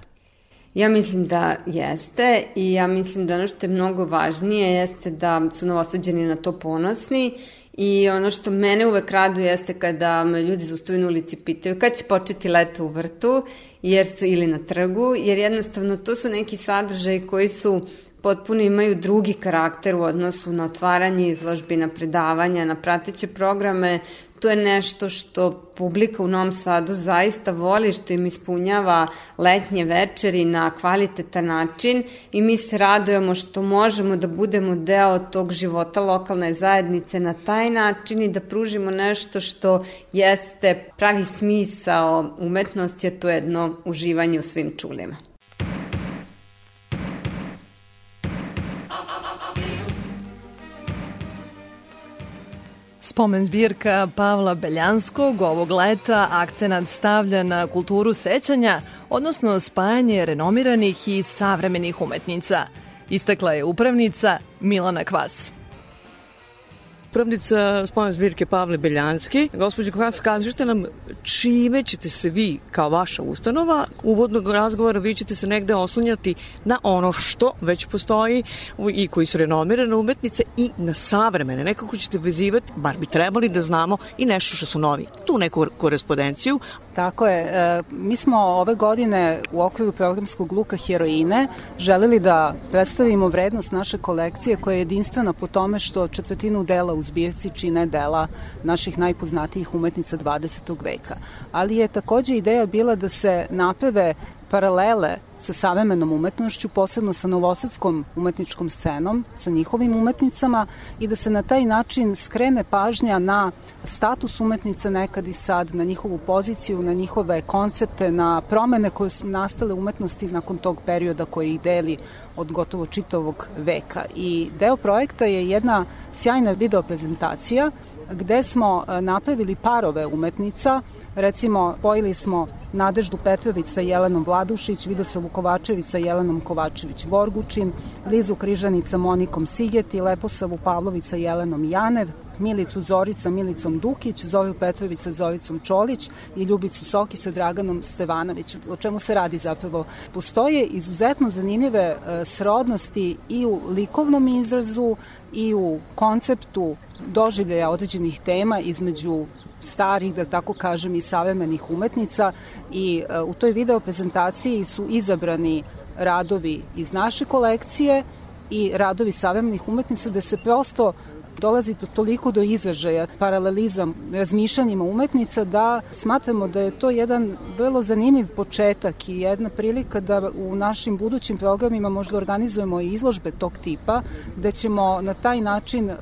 Ja mislim da jeste i ja mislim da ono što je mnogo važnije jeste da su novosađeni na to ponosni I ono što mene uvek raduje jeste kada me ljudi zaustavaju na ulici pitaju kad će početi leto u vrtu jer su, ili na trgu, jer jednostavno to su neki sadržaj koji su potpuno imaju drugi karakter u odnosu na otvaranje izložbi, na predavanja, na prateće programe. To je nešto što publika u Novom Sadu zaista voli, što im ispunjava letnje večeri na kvalitetan način i mi se radujemo što možemo da budemo deo tog života lokalne zajednice na taj način i da pružimo nešto što jeste pravi smisao umetnosti, a to je jedno uživanje u svim čulima. Spomen zbirka Pavla Beljanskog ovog leta akcenat stavlja na kulturu sećanja, odnosno spajanje renomiranih i savremenih umetnica. Istakla je upravnica Milana Kvas upravnica spomene zbirke Pavle Beljanski. Gospođo Kvas, kažete nam čime ćete se vi kao vaša ustanova uvodnog razgovora vi ćete se negde oslanjati na ono što već postoji i koji su renomirane umetnice i na savremene. Nekako ćete vezivati, bar bi trebali da znamo i nešto što su novi. Tu neku korespondenciju, Tako je. E, mi smo ove godine u okviru programskog luka Heroine želeli da predstavimo vrednost naše kolekcije koja je jedinstvena po tome što četvrtinu dela u zbirci čine dela naših najpoznatijih umetnica 20. veka. Ali je takođe ideja bila da se napeve paralele sa savremenom umetnošću, posebno sa novosadskom umetničkom scenom, sa njihovim umetnicama i da se na taj način skrene pažnja na status umetnica nekad i sad, na njihovu poziciju, na njihove koncepte, na promene koje su nastale umetnosti nakon tog perioda koji ih deli od gotovo čitavog veka. I deo projekta je jedna sjajna video prezentacija gde smo e, napravili parove umetnica, recimo spojili smo Nadeždu Petrović sa Jelenom Vladušić, Vidosavu Kovačević sa Jelenom Kovačević-Vorgučin, Lizu Križanica Monikom Sigeti, Leposavu Pavlović sa Jelenom Janev, Milicu Zorica Milicom Dukić, Zoviju Petrović sa Zovicom Čolić i Ljubicu Soki sa Draganom Stevanović. O čemu se radi zapravo? Postoje izuzetno zanimljive e, srodnosti i u likovnom izrazu i u konceptu doživljaja određenih tema između starih, da tako kažem, i savremenih umetnica i e, u toj video prezentaciji su izabrani radovi iz naše kolekcije i radovi savremenih umetnica da se prosto dolazi do toliko do izražaja paralelizam razmišljanjima umetnica da smatramo da je to jedan vrlo zanimljiv početak i jedna prilika da u našim budućim programima možda organizujemo i izložbe tog tipa gde ćemo na taj način e,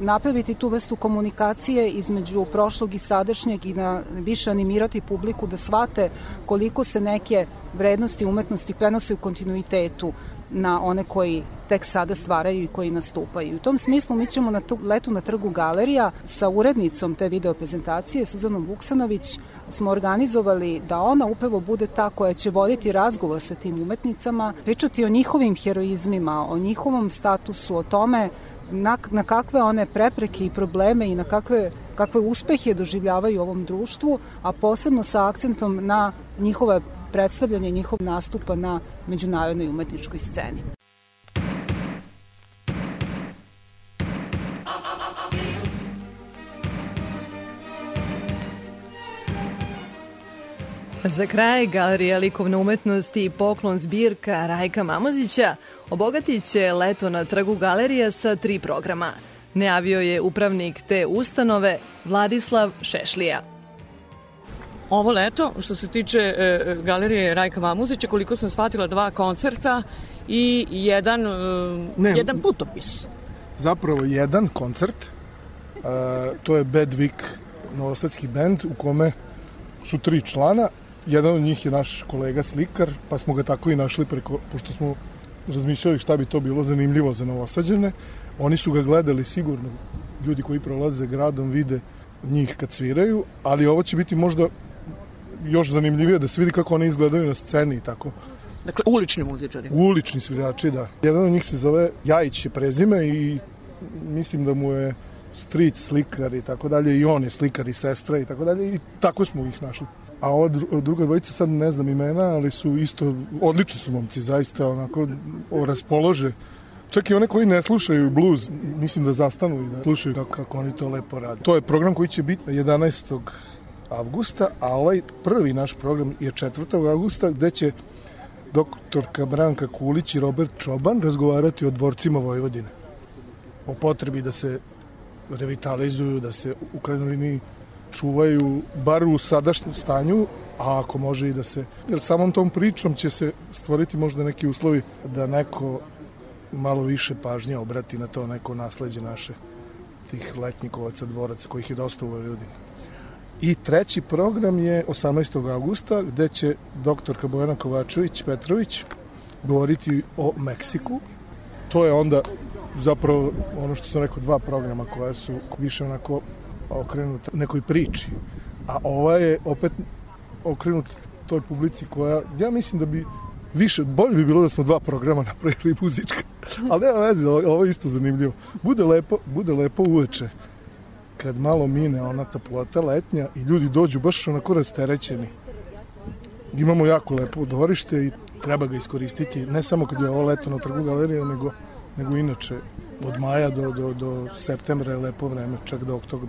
napraviti tu vrstu komunikacije između prošlog i sadašnjeg i na više animirati publiku da shvate koliko se neke vrednosti umetnosti prenose u kontinuitetu na one koji tek sada stvaraju i koji nastupaju. U tom smislu mi ćemo na tu letu na trgu galerija sa urednicom te video prezentacije, Suzanom Vuksanović, smo organizovali da ona upravo bude ta koja će voditi razgovor sa tim umetnicama, pričati o njihovim heroizmima, o njihovom statusu, o tome na, na kakve one prepreke i probleme i na kakve, kakve uspehe doživljavaju u ovom društvu, a posebno sa akcentom na njihove predstavljanje njihov nastupa na međunarodnoj umetničkoj sceni. Za kraj Galerija likovne umetnosti i poklon zbirka Rajka Mamozića obogatit će leto na trgu galerija sa tri programa. Najavio je upravnik te ustanove Vladislav Šešlija. Ovo leto, što se tiče e, galerije Rajka Mamuzića, koliko sam shvatila dva koncerta i jedan, e, ne, jedan putopis. Zapravo jedan koncert, to je Bad Week novosadski bend u kome su tri člana. Jedan od njih je naš kolega slikar, pa smo ga tako i našli preko, pošto smo razmišljali šta bi to bilo zanimljivo za novosađene. Oni su ga gledali sigurno, ljudi koji prolaze gradom vide njih kad sviraju, ali ovo će biti možda još zanimljivije da se vidi kako oni izgledaju na sceni i tako. Dakle, ulični muzičari. Ulični svirači, da. Jedan od njih se zove Jajić je prezime i mislim da mu je street slikar i tako dalje i on je slikar i sestra i tako dalje i tako smo ih našli. A ova druga dvojica sad ne znam imena, ali su isto, odlični su momci, zaista onako raspolože. Čak i one koji ne slušaju blues, mislim da zastanu i da slušaju kako, kako oni to lepo rade. To je program koji će biti 11. avgusta, a ovaj prvi naš program je 4. avgusta gde će doktorka Branka Kulić i Robert Čoban razgovarati o dvorcima Vojvodine. O potrebi da se revitalizuju, da se u krajnjoj liniji čuvaju bar u sadašnjem stanju, a ako može i da se... Jer samom tom pričom će se stvoriti možda neki uslovi da neko malo više pažnje obrati na to neko nasledđe naše tih letnikovaca, dvoraca, kojih je dosta u Vojvodini. I treći program je 18. augusta, gde će doktorka Bojana Kovačević Petrović govoriti o Meksiku. To je onda zapravo ono što sam rekao, dva programa koja su više onako okrenuta nekoj priči. A ova je opet okrenut toj publici koja, ja mislim da bi više, bolje bi bilo da smo dva programa napravili muzička. Ali nema veze, ovo je isto zanimljivo. Bude lepo, bude lepo uveče kad malo mine ona toplota letnja i ljudi dođu baš onako rasterećeni. Imamo jako lepo dvorište i treba ga iskoristiti, ne samo kad je ovo leto na trgu galerija, nego, nego inače od maja do, do, do septembra je lepo vreme, čak do oktobra.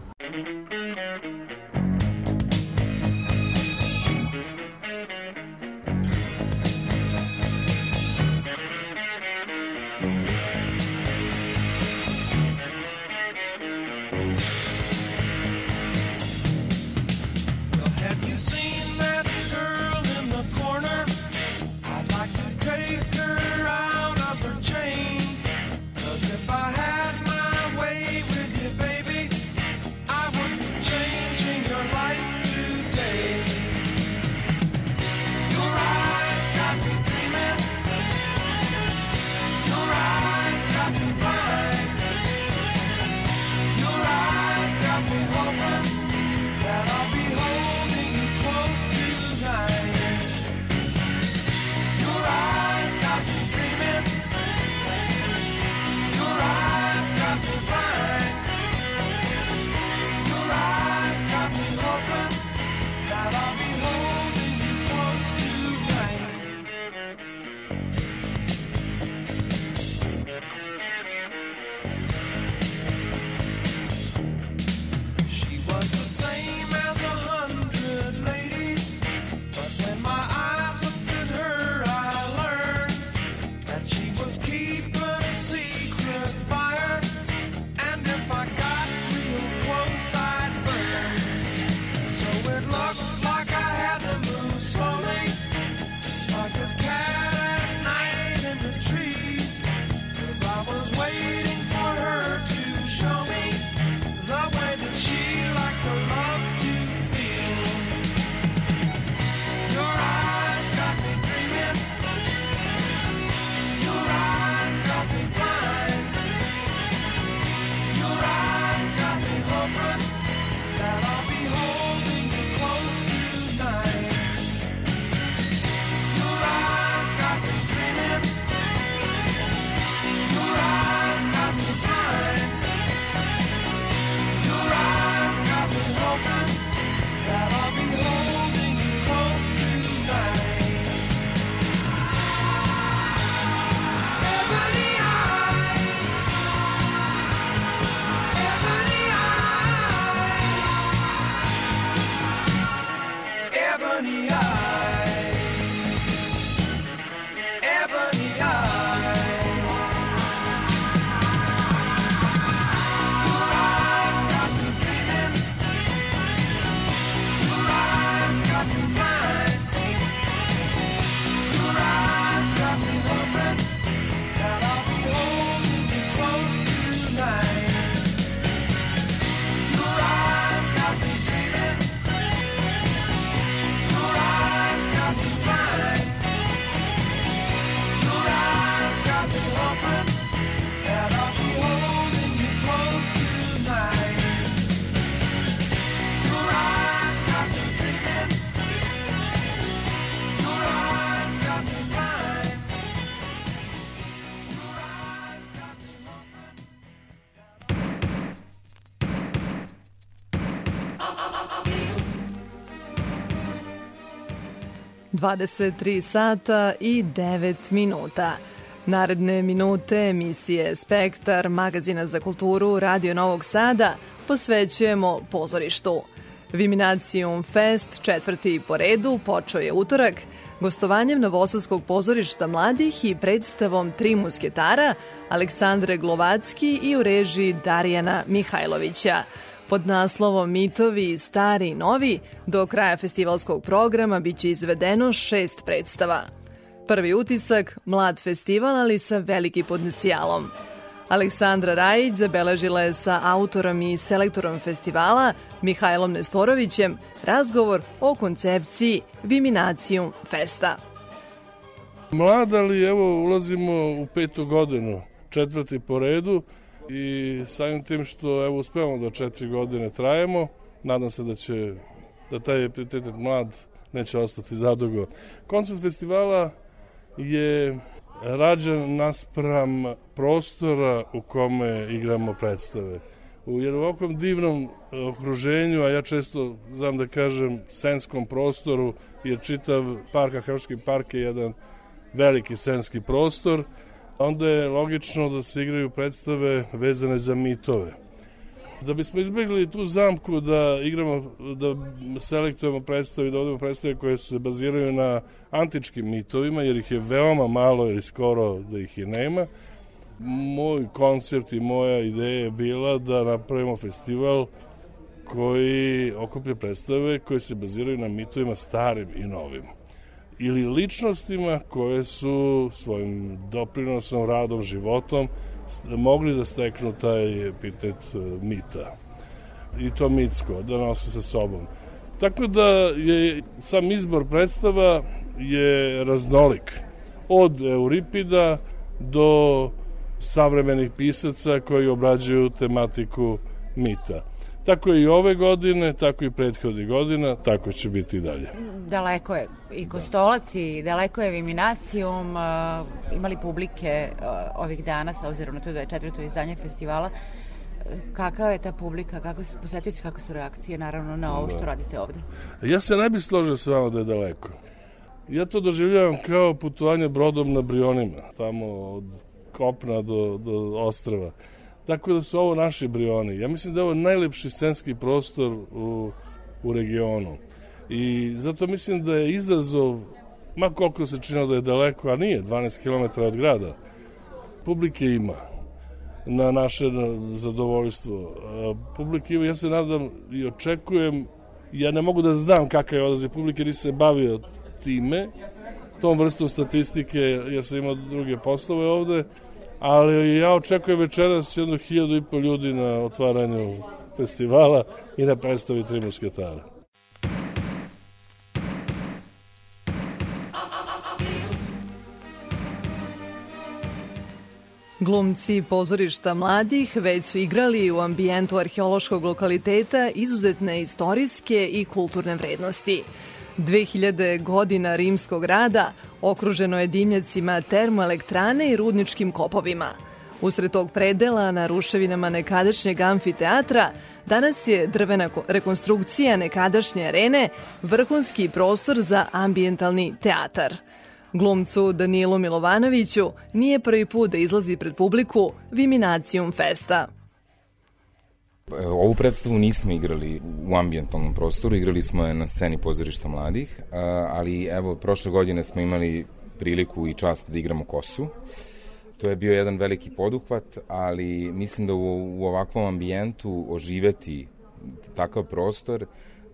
23 sata i 9 minuta. Naredne minute emisije Spektar, magazina za kulturu Radio Novog Sada, posvećujemo pozorištu. Viminacijum Fest, četvrti po redu, počeo je utorak, gostovanjem Novosadskog pozorišta mladih i predstavom Tri musketara, Aleksandre Glovacki i u režiji Darijana Mihajlovića. Pod naslovom Mitovi stari i novi, do kraja festivalskog programa biće izvedeno šest predstava. Prvi utisak, mlad festival, ali sa veliki potencijalom. Aleksandra Rajić zabeležila je sa autorom i selektorom festivala, Mihajlom Nestorovićem, razgovor o koncepciji Viminacijum Festa. Mlad, ali evo ulazimo u petu godinu, četvrti po redu i samim tim što evo uspevamo da četiri godine trajemo, nadam se da će da taj epitet mlad neće ostati zadugo. Koncept festivala je rađen naspram prostora u kome igramo predstave. U jer u ovakvom divnom okruženju, a ja često znam da kažem senskom prostoru, jer čitav park, Ahaški park je jedan veliki senski prostor, onda je logično da se igraju predstave vezane za mitove. Da bismo izbjegli tu zamku da igramo, da selektujemo predstave, da odemo predstave koje se baziraju na antičkim mitovima, jer ih je veoma malo ili skoro da ih i nema, moj koncept i moja ideja je bila da napravimo festival koji okuplja predstave koje se baziraju na mitovima starim i novim ili ličnostima koje su svojim doprinosom, radom, životom mogli da steknu taj epitet e, mita. I to mitsko, da nose sa sobom. Tako da je sam izbor predstava je raznolik. Od Euripida do savremenih pisaca koji obrađuju tematiku mita. Tako je i ove godine, tako i prethodni godina, tako će biti i dalje. Daleko je i Kostolac i daleko je Viminacijum, uh, imali publike uh, ovih dana, sa obzirom na to da je četvrto izdanje festivala, kakva je ta publika, kako su posetioci, kako su reakcije naravno na ovo što da. radite ovde? Ja se ne bih složio sa vama da je daleko. Ja to doživljavam kao putovanje brodom na Brionima, tamo od kopna do, do ostrava. Tako da su ovo naši brioni. Ja mislim da je ovo najlepši scenski prostor u, u regionu. I zato mislim da je izazov, ma koliko se činilo da je daleko, a nije, 12 km od grada, publike ima na naše zadovoljstvo. Publike ima, ja se nadam i očekujem, ja ne mogu da znam kakav je odaziv publike, jer se bavio time, tom vrstom statistike, jer sam imao druge poslove ovde, ali ja očekujem večeras jedno hiljadu i pol ljudi na otvaranju festivala i na predstavi Tri musketara. Glumci pozorišta mladih već su igrali u ambijentu arheološkog lokaliteta izuzetne istorijske i kulturne vrednosti. 2000 godina rimskog rada okruženo je dimnjacima termoelektrane i rudničkim kopovima. Usred tog predela na ruševinama nekadašnjeg amfiteatra danas je drvena rekonstrukcija nekadašnje arene vrhunski prostor za ambijentalni teatar. Glumcu Danilu Milovanoviću nije prvi put da izlazi pred publiku Viminacijum Festa. Ovu predstavu nismo igrali u ambijentalnom prostoru, igrali smo je na sceni pozorišta mladih, ali evo, prošle godine smo imali priliku i čast da igramo kosu. To je bio jedan veliki poduhvat, ali mislim da u, u ovakvom ambijentu oživeti takav prostor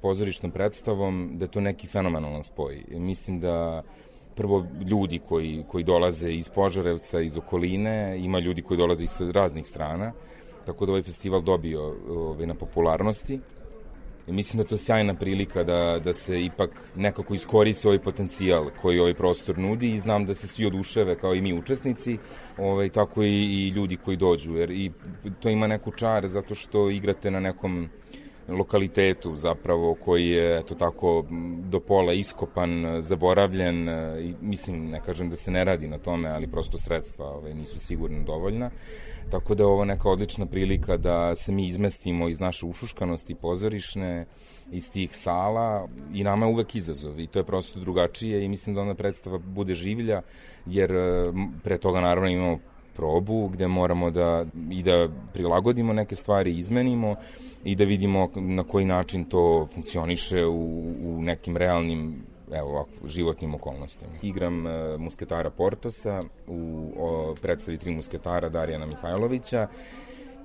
pozorišnom predstavom, da je to neki fenomenalan spoj. Mislim da prvo ljudi koji, koji dolaze iz Požarevca, iz okoline, ima ljudi koji dolaze iz raznih strana, tako da ovaj festival dobio ovaj, na popularnosti. I mislim da to je sjajna prilika da, da se ipak nekako iskoriste ovaj potencijal koji ovaj prostor nudi i znam da se svi oduševe kao i mi učesnici, ovaj, tako i, i ljudi koji dođu, jer i to ima neku čar zato što igrate na nekom lokalitetu zapravo koji je eto tako do pola iskopan, zaboravljen i mislim ne kažem da se ne radi na tome, ali prosto sredstva ovaj, nisu sigurno dovoljna. Tako da je ovo neka odlična prilika da se mi izmestimo iz naše ušuškanosti pozorišne, iz tih sala i nama je uvek izazov i to je prosto drugačije i mislim da onda predstava bude življa jer pre toga naravno imamo probu gde moramo da i da prilagodimo neke stvari, izmenimo i da vidimo na koji način to funkcioniše u, u nekim realnim evo ovako, životnim okolnostima. Igram e, musketara Portosa u o, predstavi Tri musketara Darijana Mihajlovića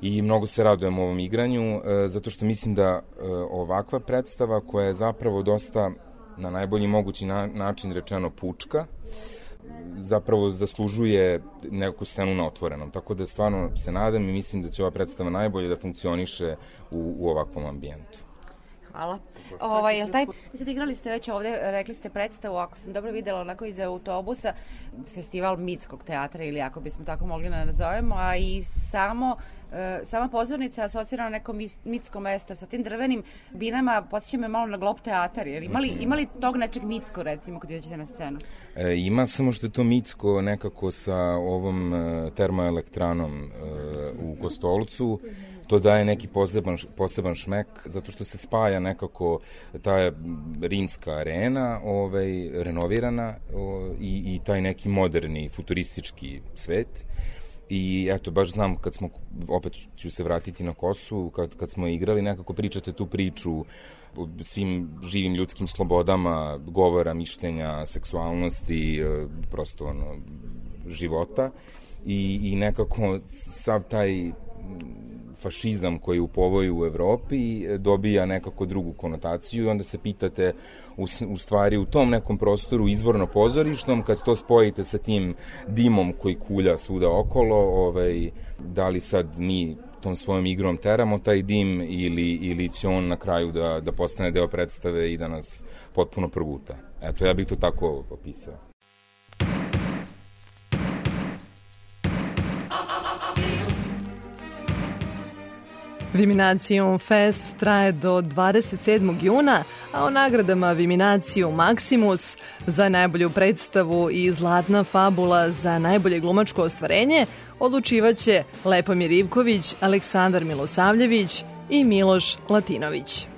i mnogo se radujem ovom igranju e, zato što mislim da e, ovakva predstava koja je zapravo dosta na najbolji mogući na, način rečeno pučka, zapravo zaslužuje neku scenu na otvorenom. Tako da stvarno se nadam i mislim da će ova predstava najbolje da funkcioniše u, u ovakvom ambijentu. Hvala. Ovaj, jel taj, sad igrali ste već ovde, rekli ste predstavu, ako sam dobro videla, onako iz autobusa, festival mitskog teatra ili ako bismo tako mogli da nazovemo, a i samo e, sama pozornica asocira na neko mitsko mesto sa tim drvenim binama, podsjeća me malo na Glob teatar. Jer imali, mhm. imali tog nečeg mitsko, recimo, kad izađete na scenu? E, ima samo što je to mitsko nekako sa ovom e, termoelektranom e, u Kostolcu. To daje neki poseban, poseban šmek, zato što se spaja nekako ta rimska arena, ovaj, renovirana o, i, i taj neki moderni, futuristički svet. I eto, baš znam kad smo, opet ću se vratiti na Kosu, kad, kad smo igrali, nekako pričate tu priču o svim živim ljudskim slobodama, govora, mišljenja, seksualnosti, e, prosto ono, života. I, i nekako sav taj fašizam koji u povoju u Evropi dobija nekako drugu konotaciju i onda se pitate u, u stvari u tom nekom prostoru izvorno pozorišnom, kad to spojite sa tim dimom koji kulja svuda okolo, ovaj, da li sad mi tom svojom igrom teramo taj dim ili, ili će on na kraju da, da postane deo predstave i da nas potpuno proguta. Eto, ja bih to tako opisao. Viminacijum Fest traje do 27. juna, a o nagradama Viminacijum Maximus za najbolju predstavu i Zlatna fabula za najbolje glumačko ostvarenje odlučivaće Lepomir Ivković, Aleksandar Milosavljević i Miloš Latinović.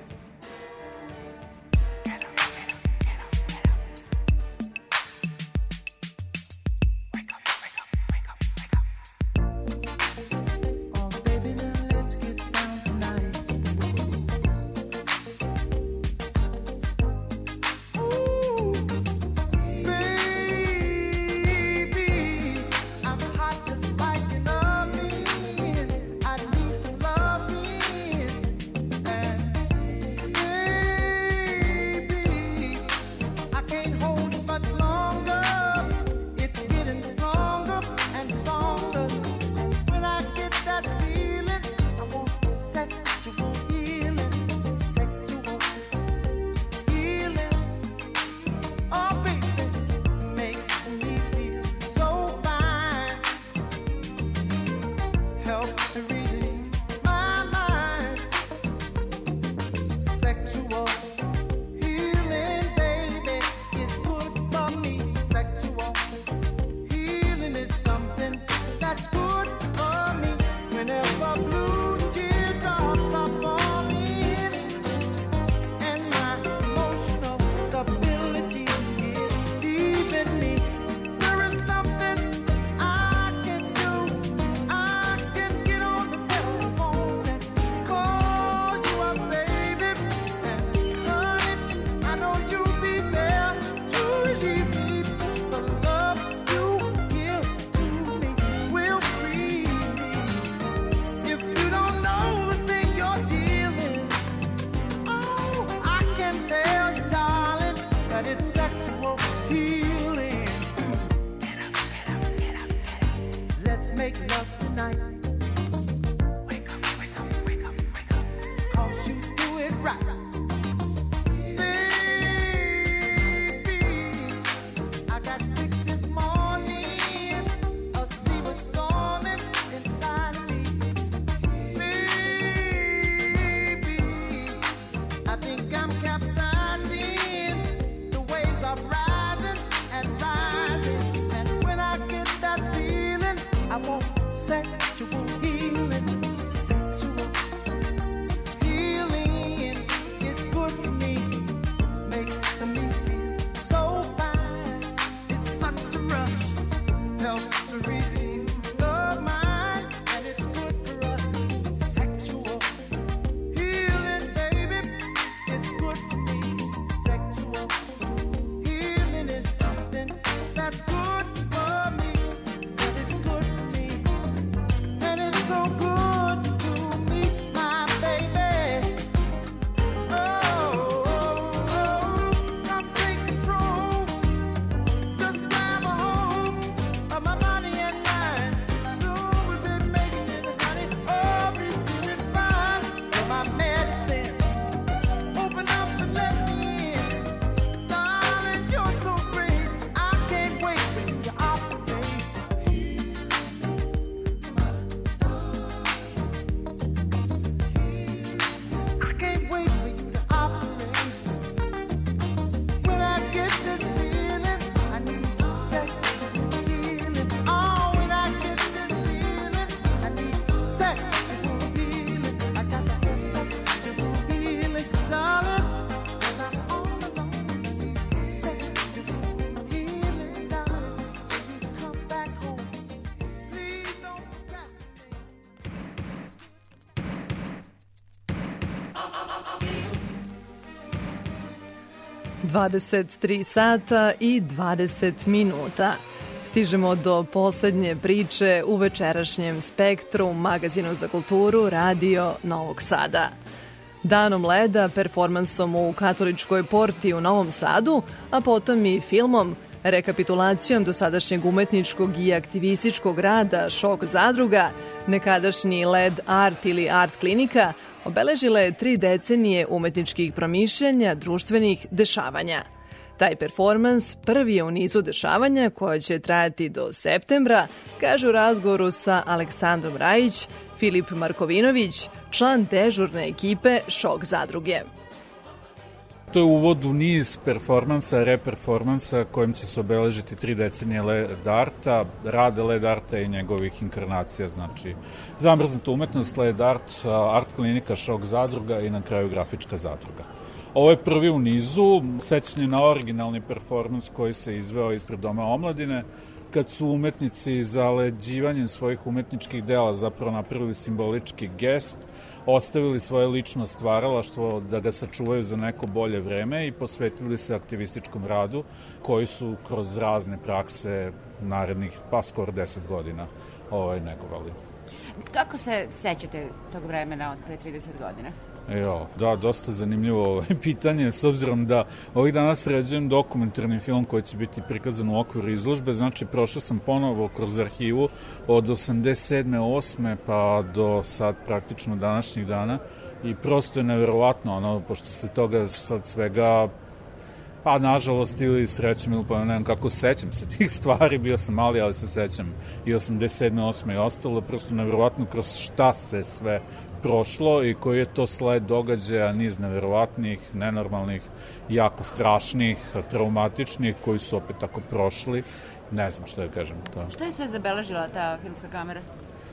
23 sata i 20 minuta. Stižemo do poslednje priče u večerašnjem spektru magazinu za kulturu Radio Novog Sada. Danom leda, performansom u katoličkoj porti u Novom Sadu, a potom i filmom, rekapitulacijom dosadašnjeg umetničkog i aktivističkog rada Šok zadruga, nekadašnji LED Art ili Art klinika – obeležila je tri decenije umetničkih promišljanja društvenih dešavanja. Taj performans prvi je u nizu dešavanja koja će trajati do septembra, kaže u razgovoru sa Aleksandrom Rajić, Filip Markovinović, član dežurne ekipe Šok zadruge. To je uvod u niz performansa, reperformansa kojim će se obeležiti tri decenije LED arta, rade LED arta i njegovih inkarnacija, znači zamrznuta umetnost, LED art, art klinika, šok zadruga i na kraju grafička zadruga. Ovo je prvi u nizu, sećanje na originalni performans koji se izveo ispred Doma omladine, kad su umetnici zaleđivanjem svojih umetničkih dela zapravo napravili simbolički gest, ostavili svoje lično stvaralaštvo da ga sačuvaju za neko bolje vreme i posvetili se aktivističkom radu koji su kroz razne prakse narednih pa skoro 10 godina ovaj, negovali. Kako se sećate tog vremena od pre 30 godina? Jo, da, dosta zanimljivo ovaj pitanje, s obzirom da ovih dana sređujem dokumentarni film koji će biti prikazan u okviru izložbe, znači prošao sam ponovo kroz arhivu od 87. 8. pa do sad praktično današnjih dana i prosto je neverovatno, ono, pošto se toga sad svega Pa, nažalost, ili srećem, ili pa ne kako sećam se tih stvari, bio sam mali, ali se sećam i 87. 8. i ostalo, prosto nevjerovatno kroz šta se sve prošlo i koji je to sled događaja, niz neverovatnih, nenormalnih, jako strašnih, traumatičnih, koji su opet tako prošli. Ne znam što da kažem. To. Šta je sve zabeležila ta filmska kamera?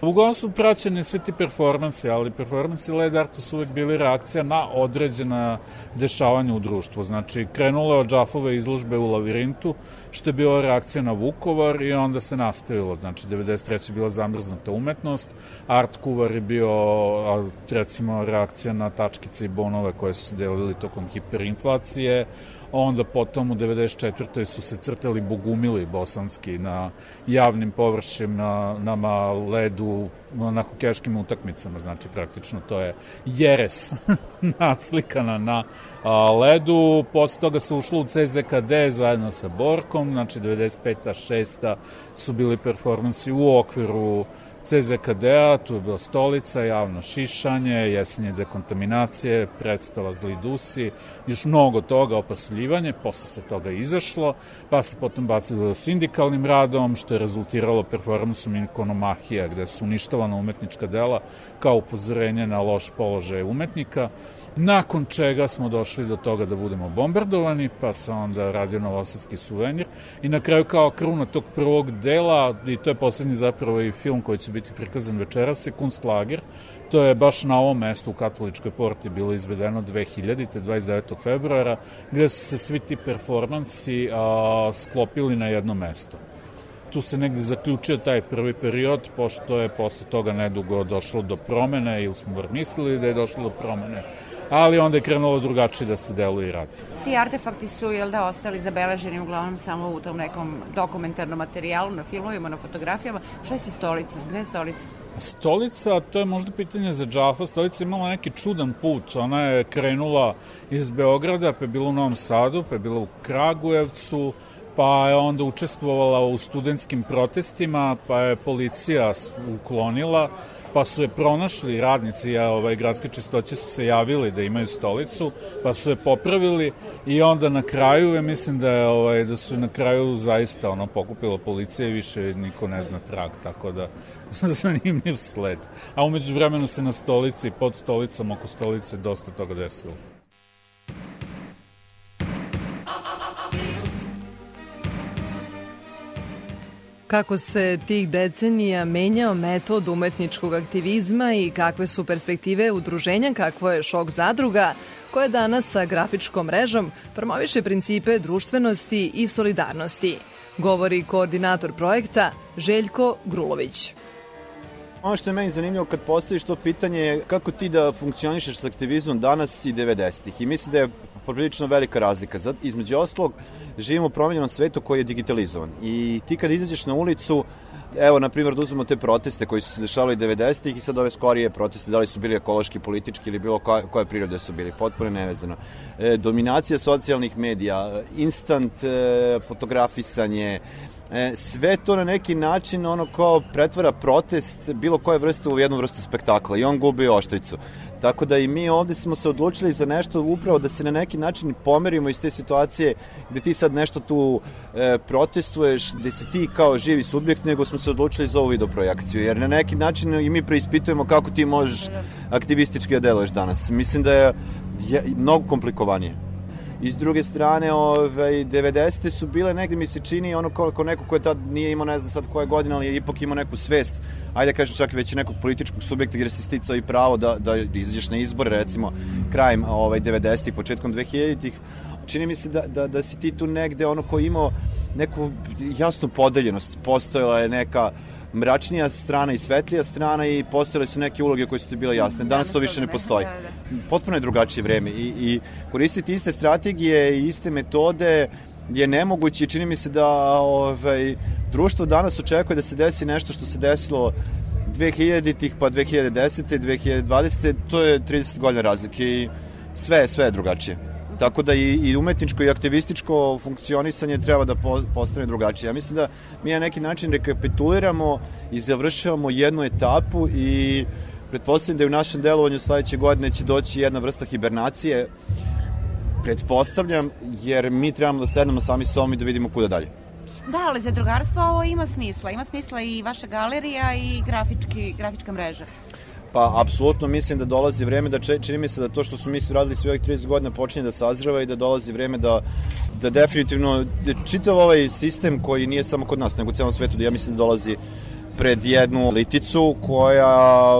Uglavnom su praćene sve ti performanse, ali performanse LED Arta su uvek bili reakcija na određena dešavanja u društvu. Znači, krenula od džafove izložbe u Lavirintu, što je bila reakcija na Vukovar i onda se nastavilo. Znači, 93. je bila zamrznuta umetnost, Art Kuvar je bio, recimo, reakcija na tačkice i bonove koje su delili tokom hiperinflacije, onda potom u 94. su se crtali bogumili bosanski na javnim površima, na, na ledu, na hokejaškim utakmicama, znači praktično to je jeres naslikana na a, ledu. Posle toga se ušlo u CZKD zajedno sa Borkom, znači 95. 6. su bili performansi u okviru CZKD-a, tu je bila stolica, javno šišanje, jesenje dekontaminacije, predstava zli dusi, još mnogo toga, opasuljivanje, posle se toga izašlo, pa se potom bacilo sindikalnim radom, što je rezultiralo performansom ikonomahija, gde su uništavana umetnička dela kao upozorenje na loš položaj umetnika, nakon čega smo došli do toga da budemo bombardovani, pa se onda radio Novosadski suvenir i na kraju kao kruna tog prvog dela, i to je poslednji zapravo i film koji će biti prikazan večeras, je Kunstlager, To je baš na ovom mestu u Katoličkoj porti bilo izvedeno 2000. 29. februara, gde su se svi ti performansi a, sklopili na jedno mesto. Tu se negde zaključio taj prvi period, pošto je posle toga nedugo došlo do promene, ili smo bar mislili da je došlo do promene, ali onda je krenulo drugačije da se deluje i radi. Ti artefakti su, jel da, ostali zabeleženi uglavnom samo u tom nekom dokumentarnom materijalu, na filmovima, na fotografijama. Šta je sa stolicom? Gde je stolica? Stolica, to je možda pitanje za Džafa, stolica je imala neki čudan put. Ona je krenula iz Beograda, pa je bila u Novom Sadu, pa je bila u Kragujevcu, pa je onda učestvovala u studentskim protestima, pa je policija uklonila, pa su je pronašli radnici, ja, ovaj, gradske čistoće su se javili da imaju stolicu, pa su je popravili i onda na kraju, ja mislim da, je, ovaj, da su na kraju zaista ono, pokupila policija i više niko ne zna trag, tako da zanimljiv sled. A umeđu vremenu se na stolici, pod stolicom, oko stolice, dosta toga desilo. Kako se tih decenija menjao metod umetničkog aktivizma i kakve su perspektive udruženja kakvo je Šok zadruga, koje danas sa grafičkom mrežom promoviše principe društvenosti i solidarnosti, govori koordinator projekta Željko Grulović. Ono što je meni zanimljivo kad postojiš to pitanje je kako ti da funkcionišeš sa aktivizmom danas i 90-ih. I mislim da je poprilično velika razlika. Između oslog, živimo u promenjenom svetu koji je digitalizovan. I ti kad izađeš na ulicu, Evo, na primjer, da uzmemo te proteste koji su se dešavali 90-ih i sad ove skorije proteste, da li su bili ekološki, politički ili bilo koje, koje prirode su bili, potpuno nevezano. E, dominacija socijalnih medija, instant e, fotografisanje, e, sve to na neki način ono kao pretvara protest bilo koje vrste u jednu vrstu spektakla i on gubi oštricu. Tako da i mi ovde smo se odlučili za nešto upravo da se na neki način pomerimo iz te situacije gde ti sad nešto tu e, protestuješ, gde si ti kao živi subjekt, nego smo se odlučili za ovu videoprojekciju. Jer na neki način i mi preispitujemo kako ti možeš aktivistički da deluješ danas. Mislim da je, je mnogo komplikovanije. I s druge strane, ovaj, 90. su bile negde mi se čini ono kao, kao neko ko je tad nije imao ne znam sad koje godine, ali je ipak imao neku svest, ajde kažem čak već nekog političkog subjekta gde se sticao i pravo da, da izađeš na izbore, recimo krajem ovaj, 90. početkom 2000-ih, čini mi se da, da, da si ti tu negde ono ko imao neku jasnu podeljenost, postojala je neka mračnija strana i svetlija strana i postojale su neke uloge koje su ti bile jasne. Danas to više ne postoji. Da, da. Potpuno je drugačije vreme i, i koristiti iste strategije i iste metode je nemoguće i čini mi se da ovaj, društvo danas očekuje da se desi nešto što se desilo 2000-ih pa 2010. 2020. to je 30 godina razlike i sve, sve je drugačije. Tako da i, i umetničko i aktivističko funkcionisanje treba da po, postane drugačije. Ja mislim da mi na neki način rekapituliramo i završavamo jednu etapu i pretpostavljam da je u našem delovanju sledeće godine će doći jedna vrsta hibernacije, pretpostavljam, jer mi trebamo da sednemo sami s ovom i da vidimo kuda dalje. Da, ali za drugarstvo ovo ima smisla. Ima smisla i vaša galerija i grafički, grafička mreža. Pa, apsolutno mislim da dolazi vreme da čini mi se da to što smo mi radili sve ovih 30 godina počinje da sazreva i da dolazi vreme da, da definitivno da čitav ovaj sistem koji nije samo kod nas, nego u celom svetu, da ja mislim da dolazi pred jednu liticu koja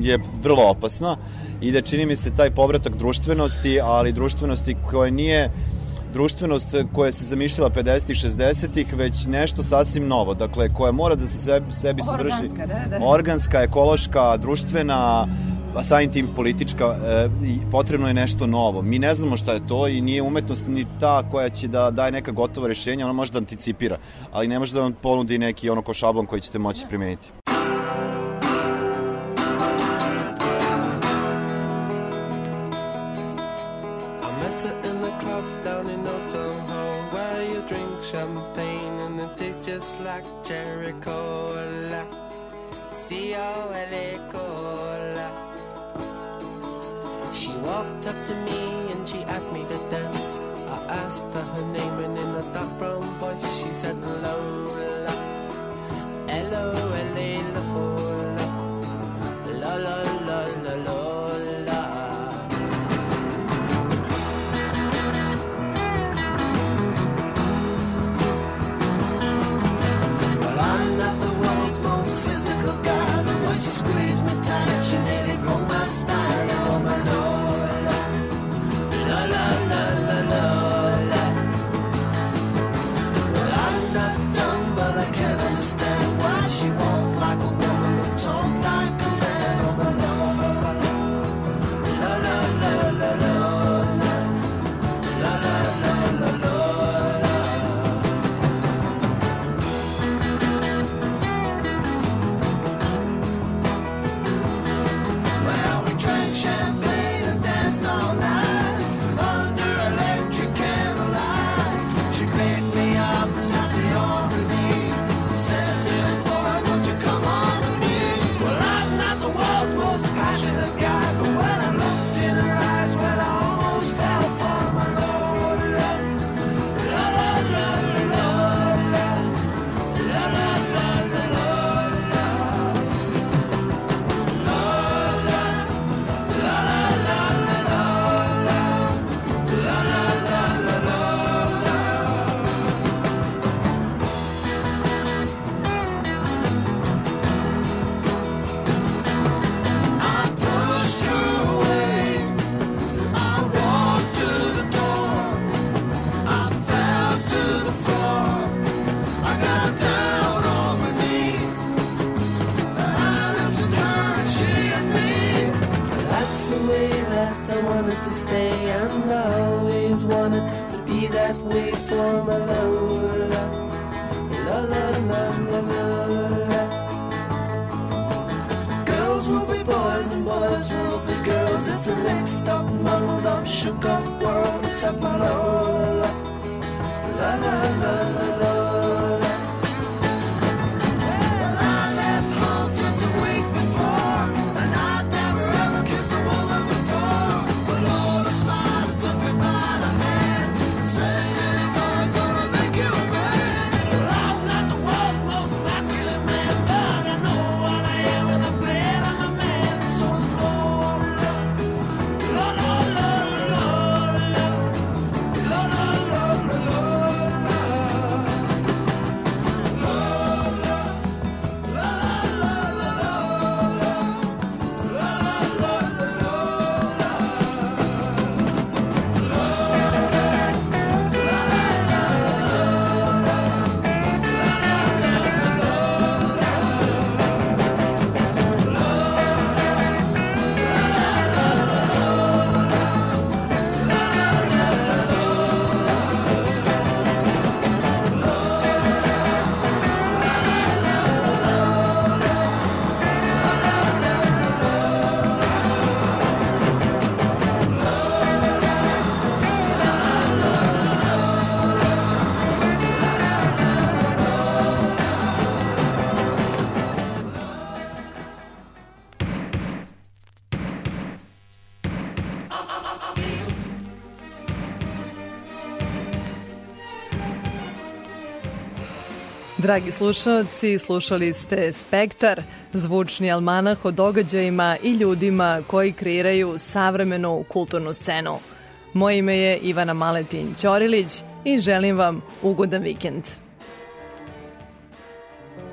je vrlo opasna i da čini mi se taj povratak društvenosti, ali društvenosti koja nije društvenost koja se zamišljala 50-ih, 60-ih, već nešto sasvim novo, dakle, koja mora da se sebi, sebi sadrži da, da. organska, ekološka, društvena, a samim tim politička, e, potrebno je nešto novo. Mi ne znamo šta je to i nije umetnost ni ta koja će da daje neka gotova rešenja, ona može da anticipira, ali ne može da vam ponudi neki ono ko šablon koji ćete moći primeniti. Dragi slušalci, slušali ste Spektar, zvučni almanah o događajima i ljudima koji kreiraju savremenu kulturnu scenu. Moje ime je Ivana Maletin Ćorilić i želim vam ugodan vikend.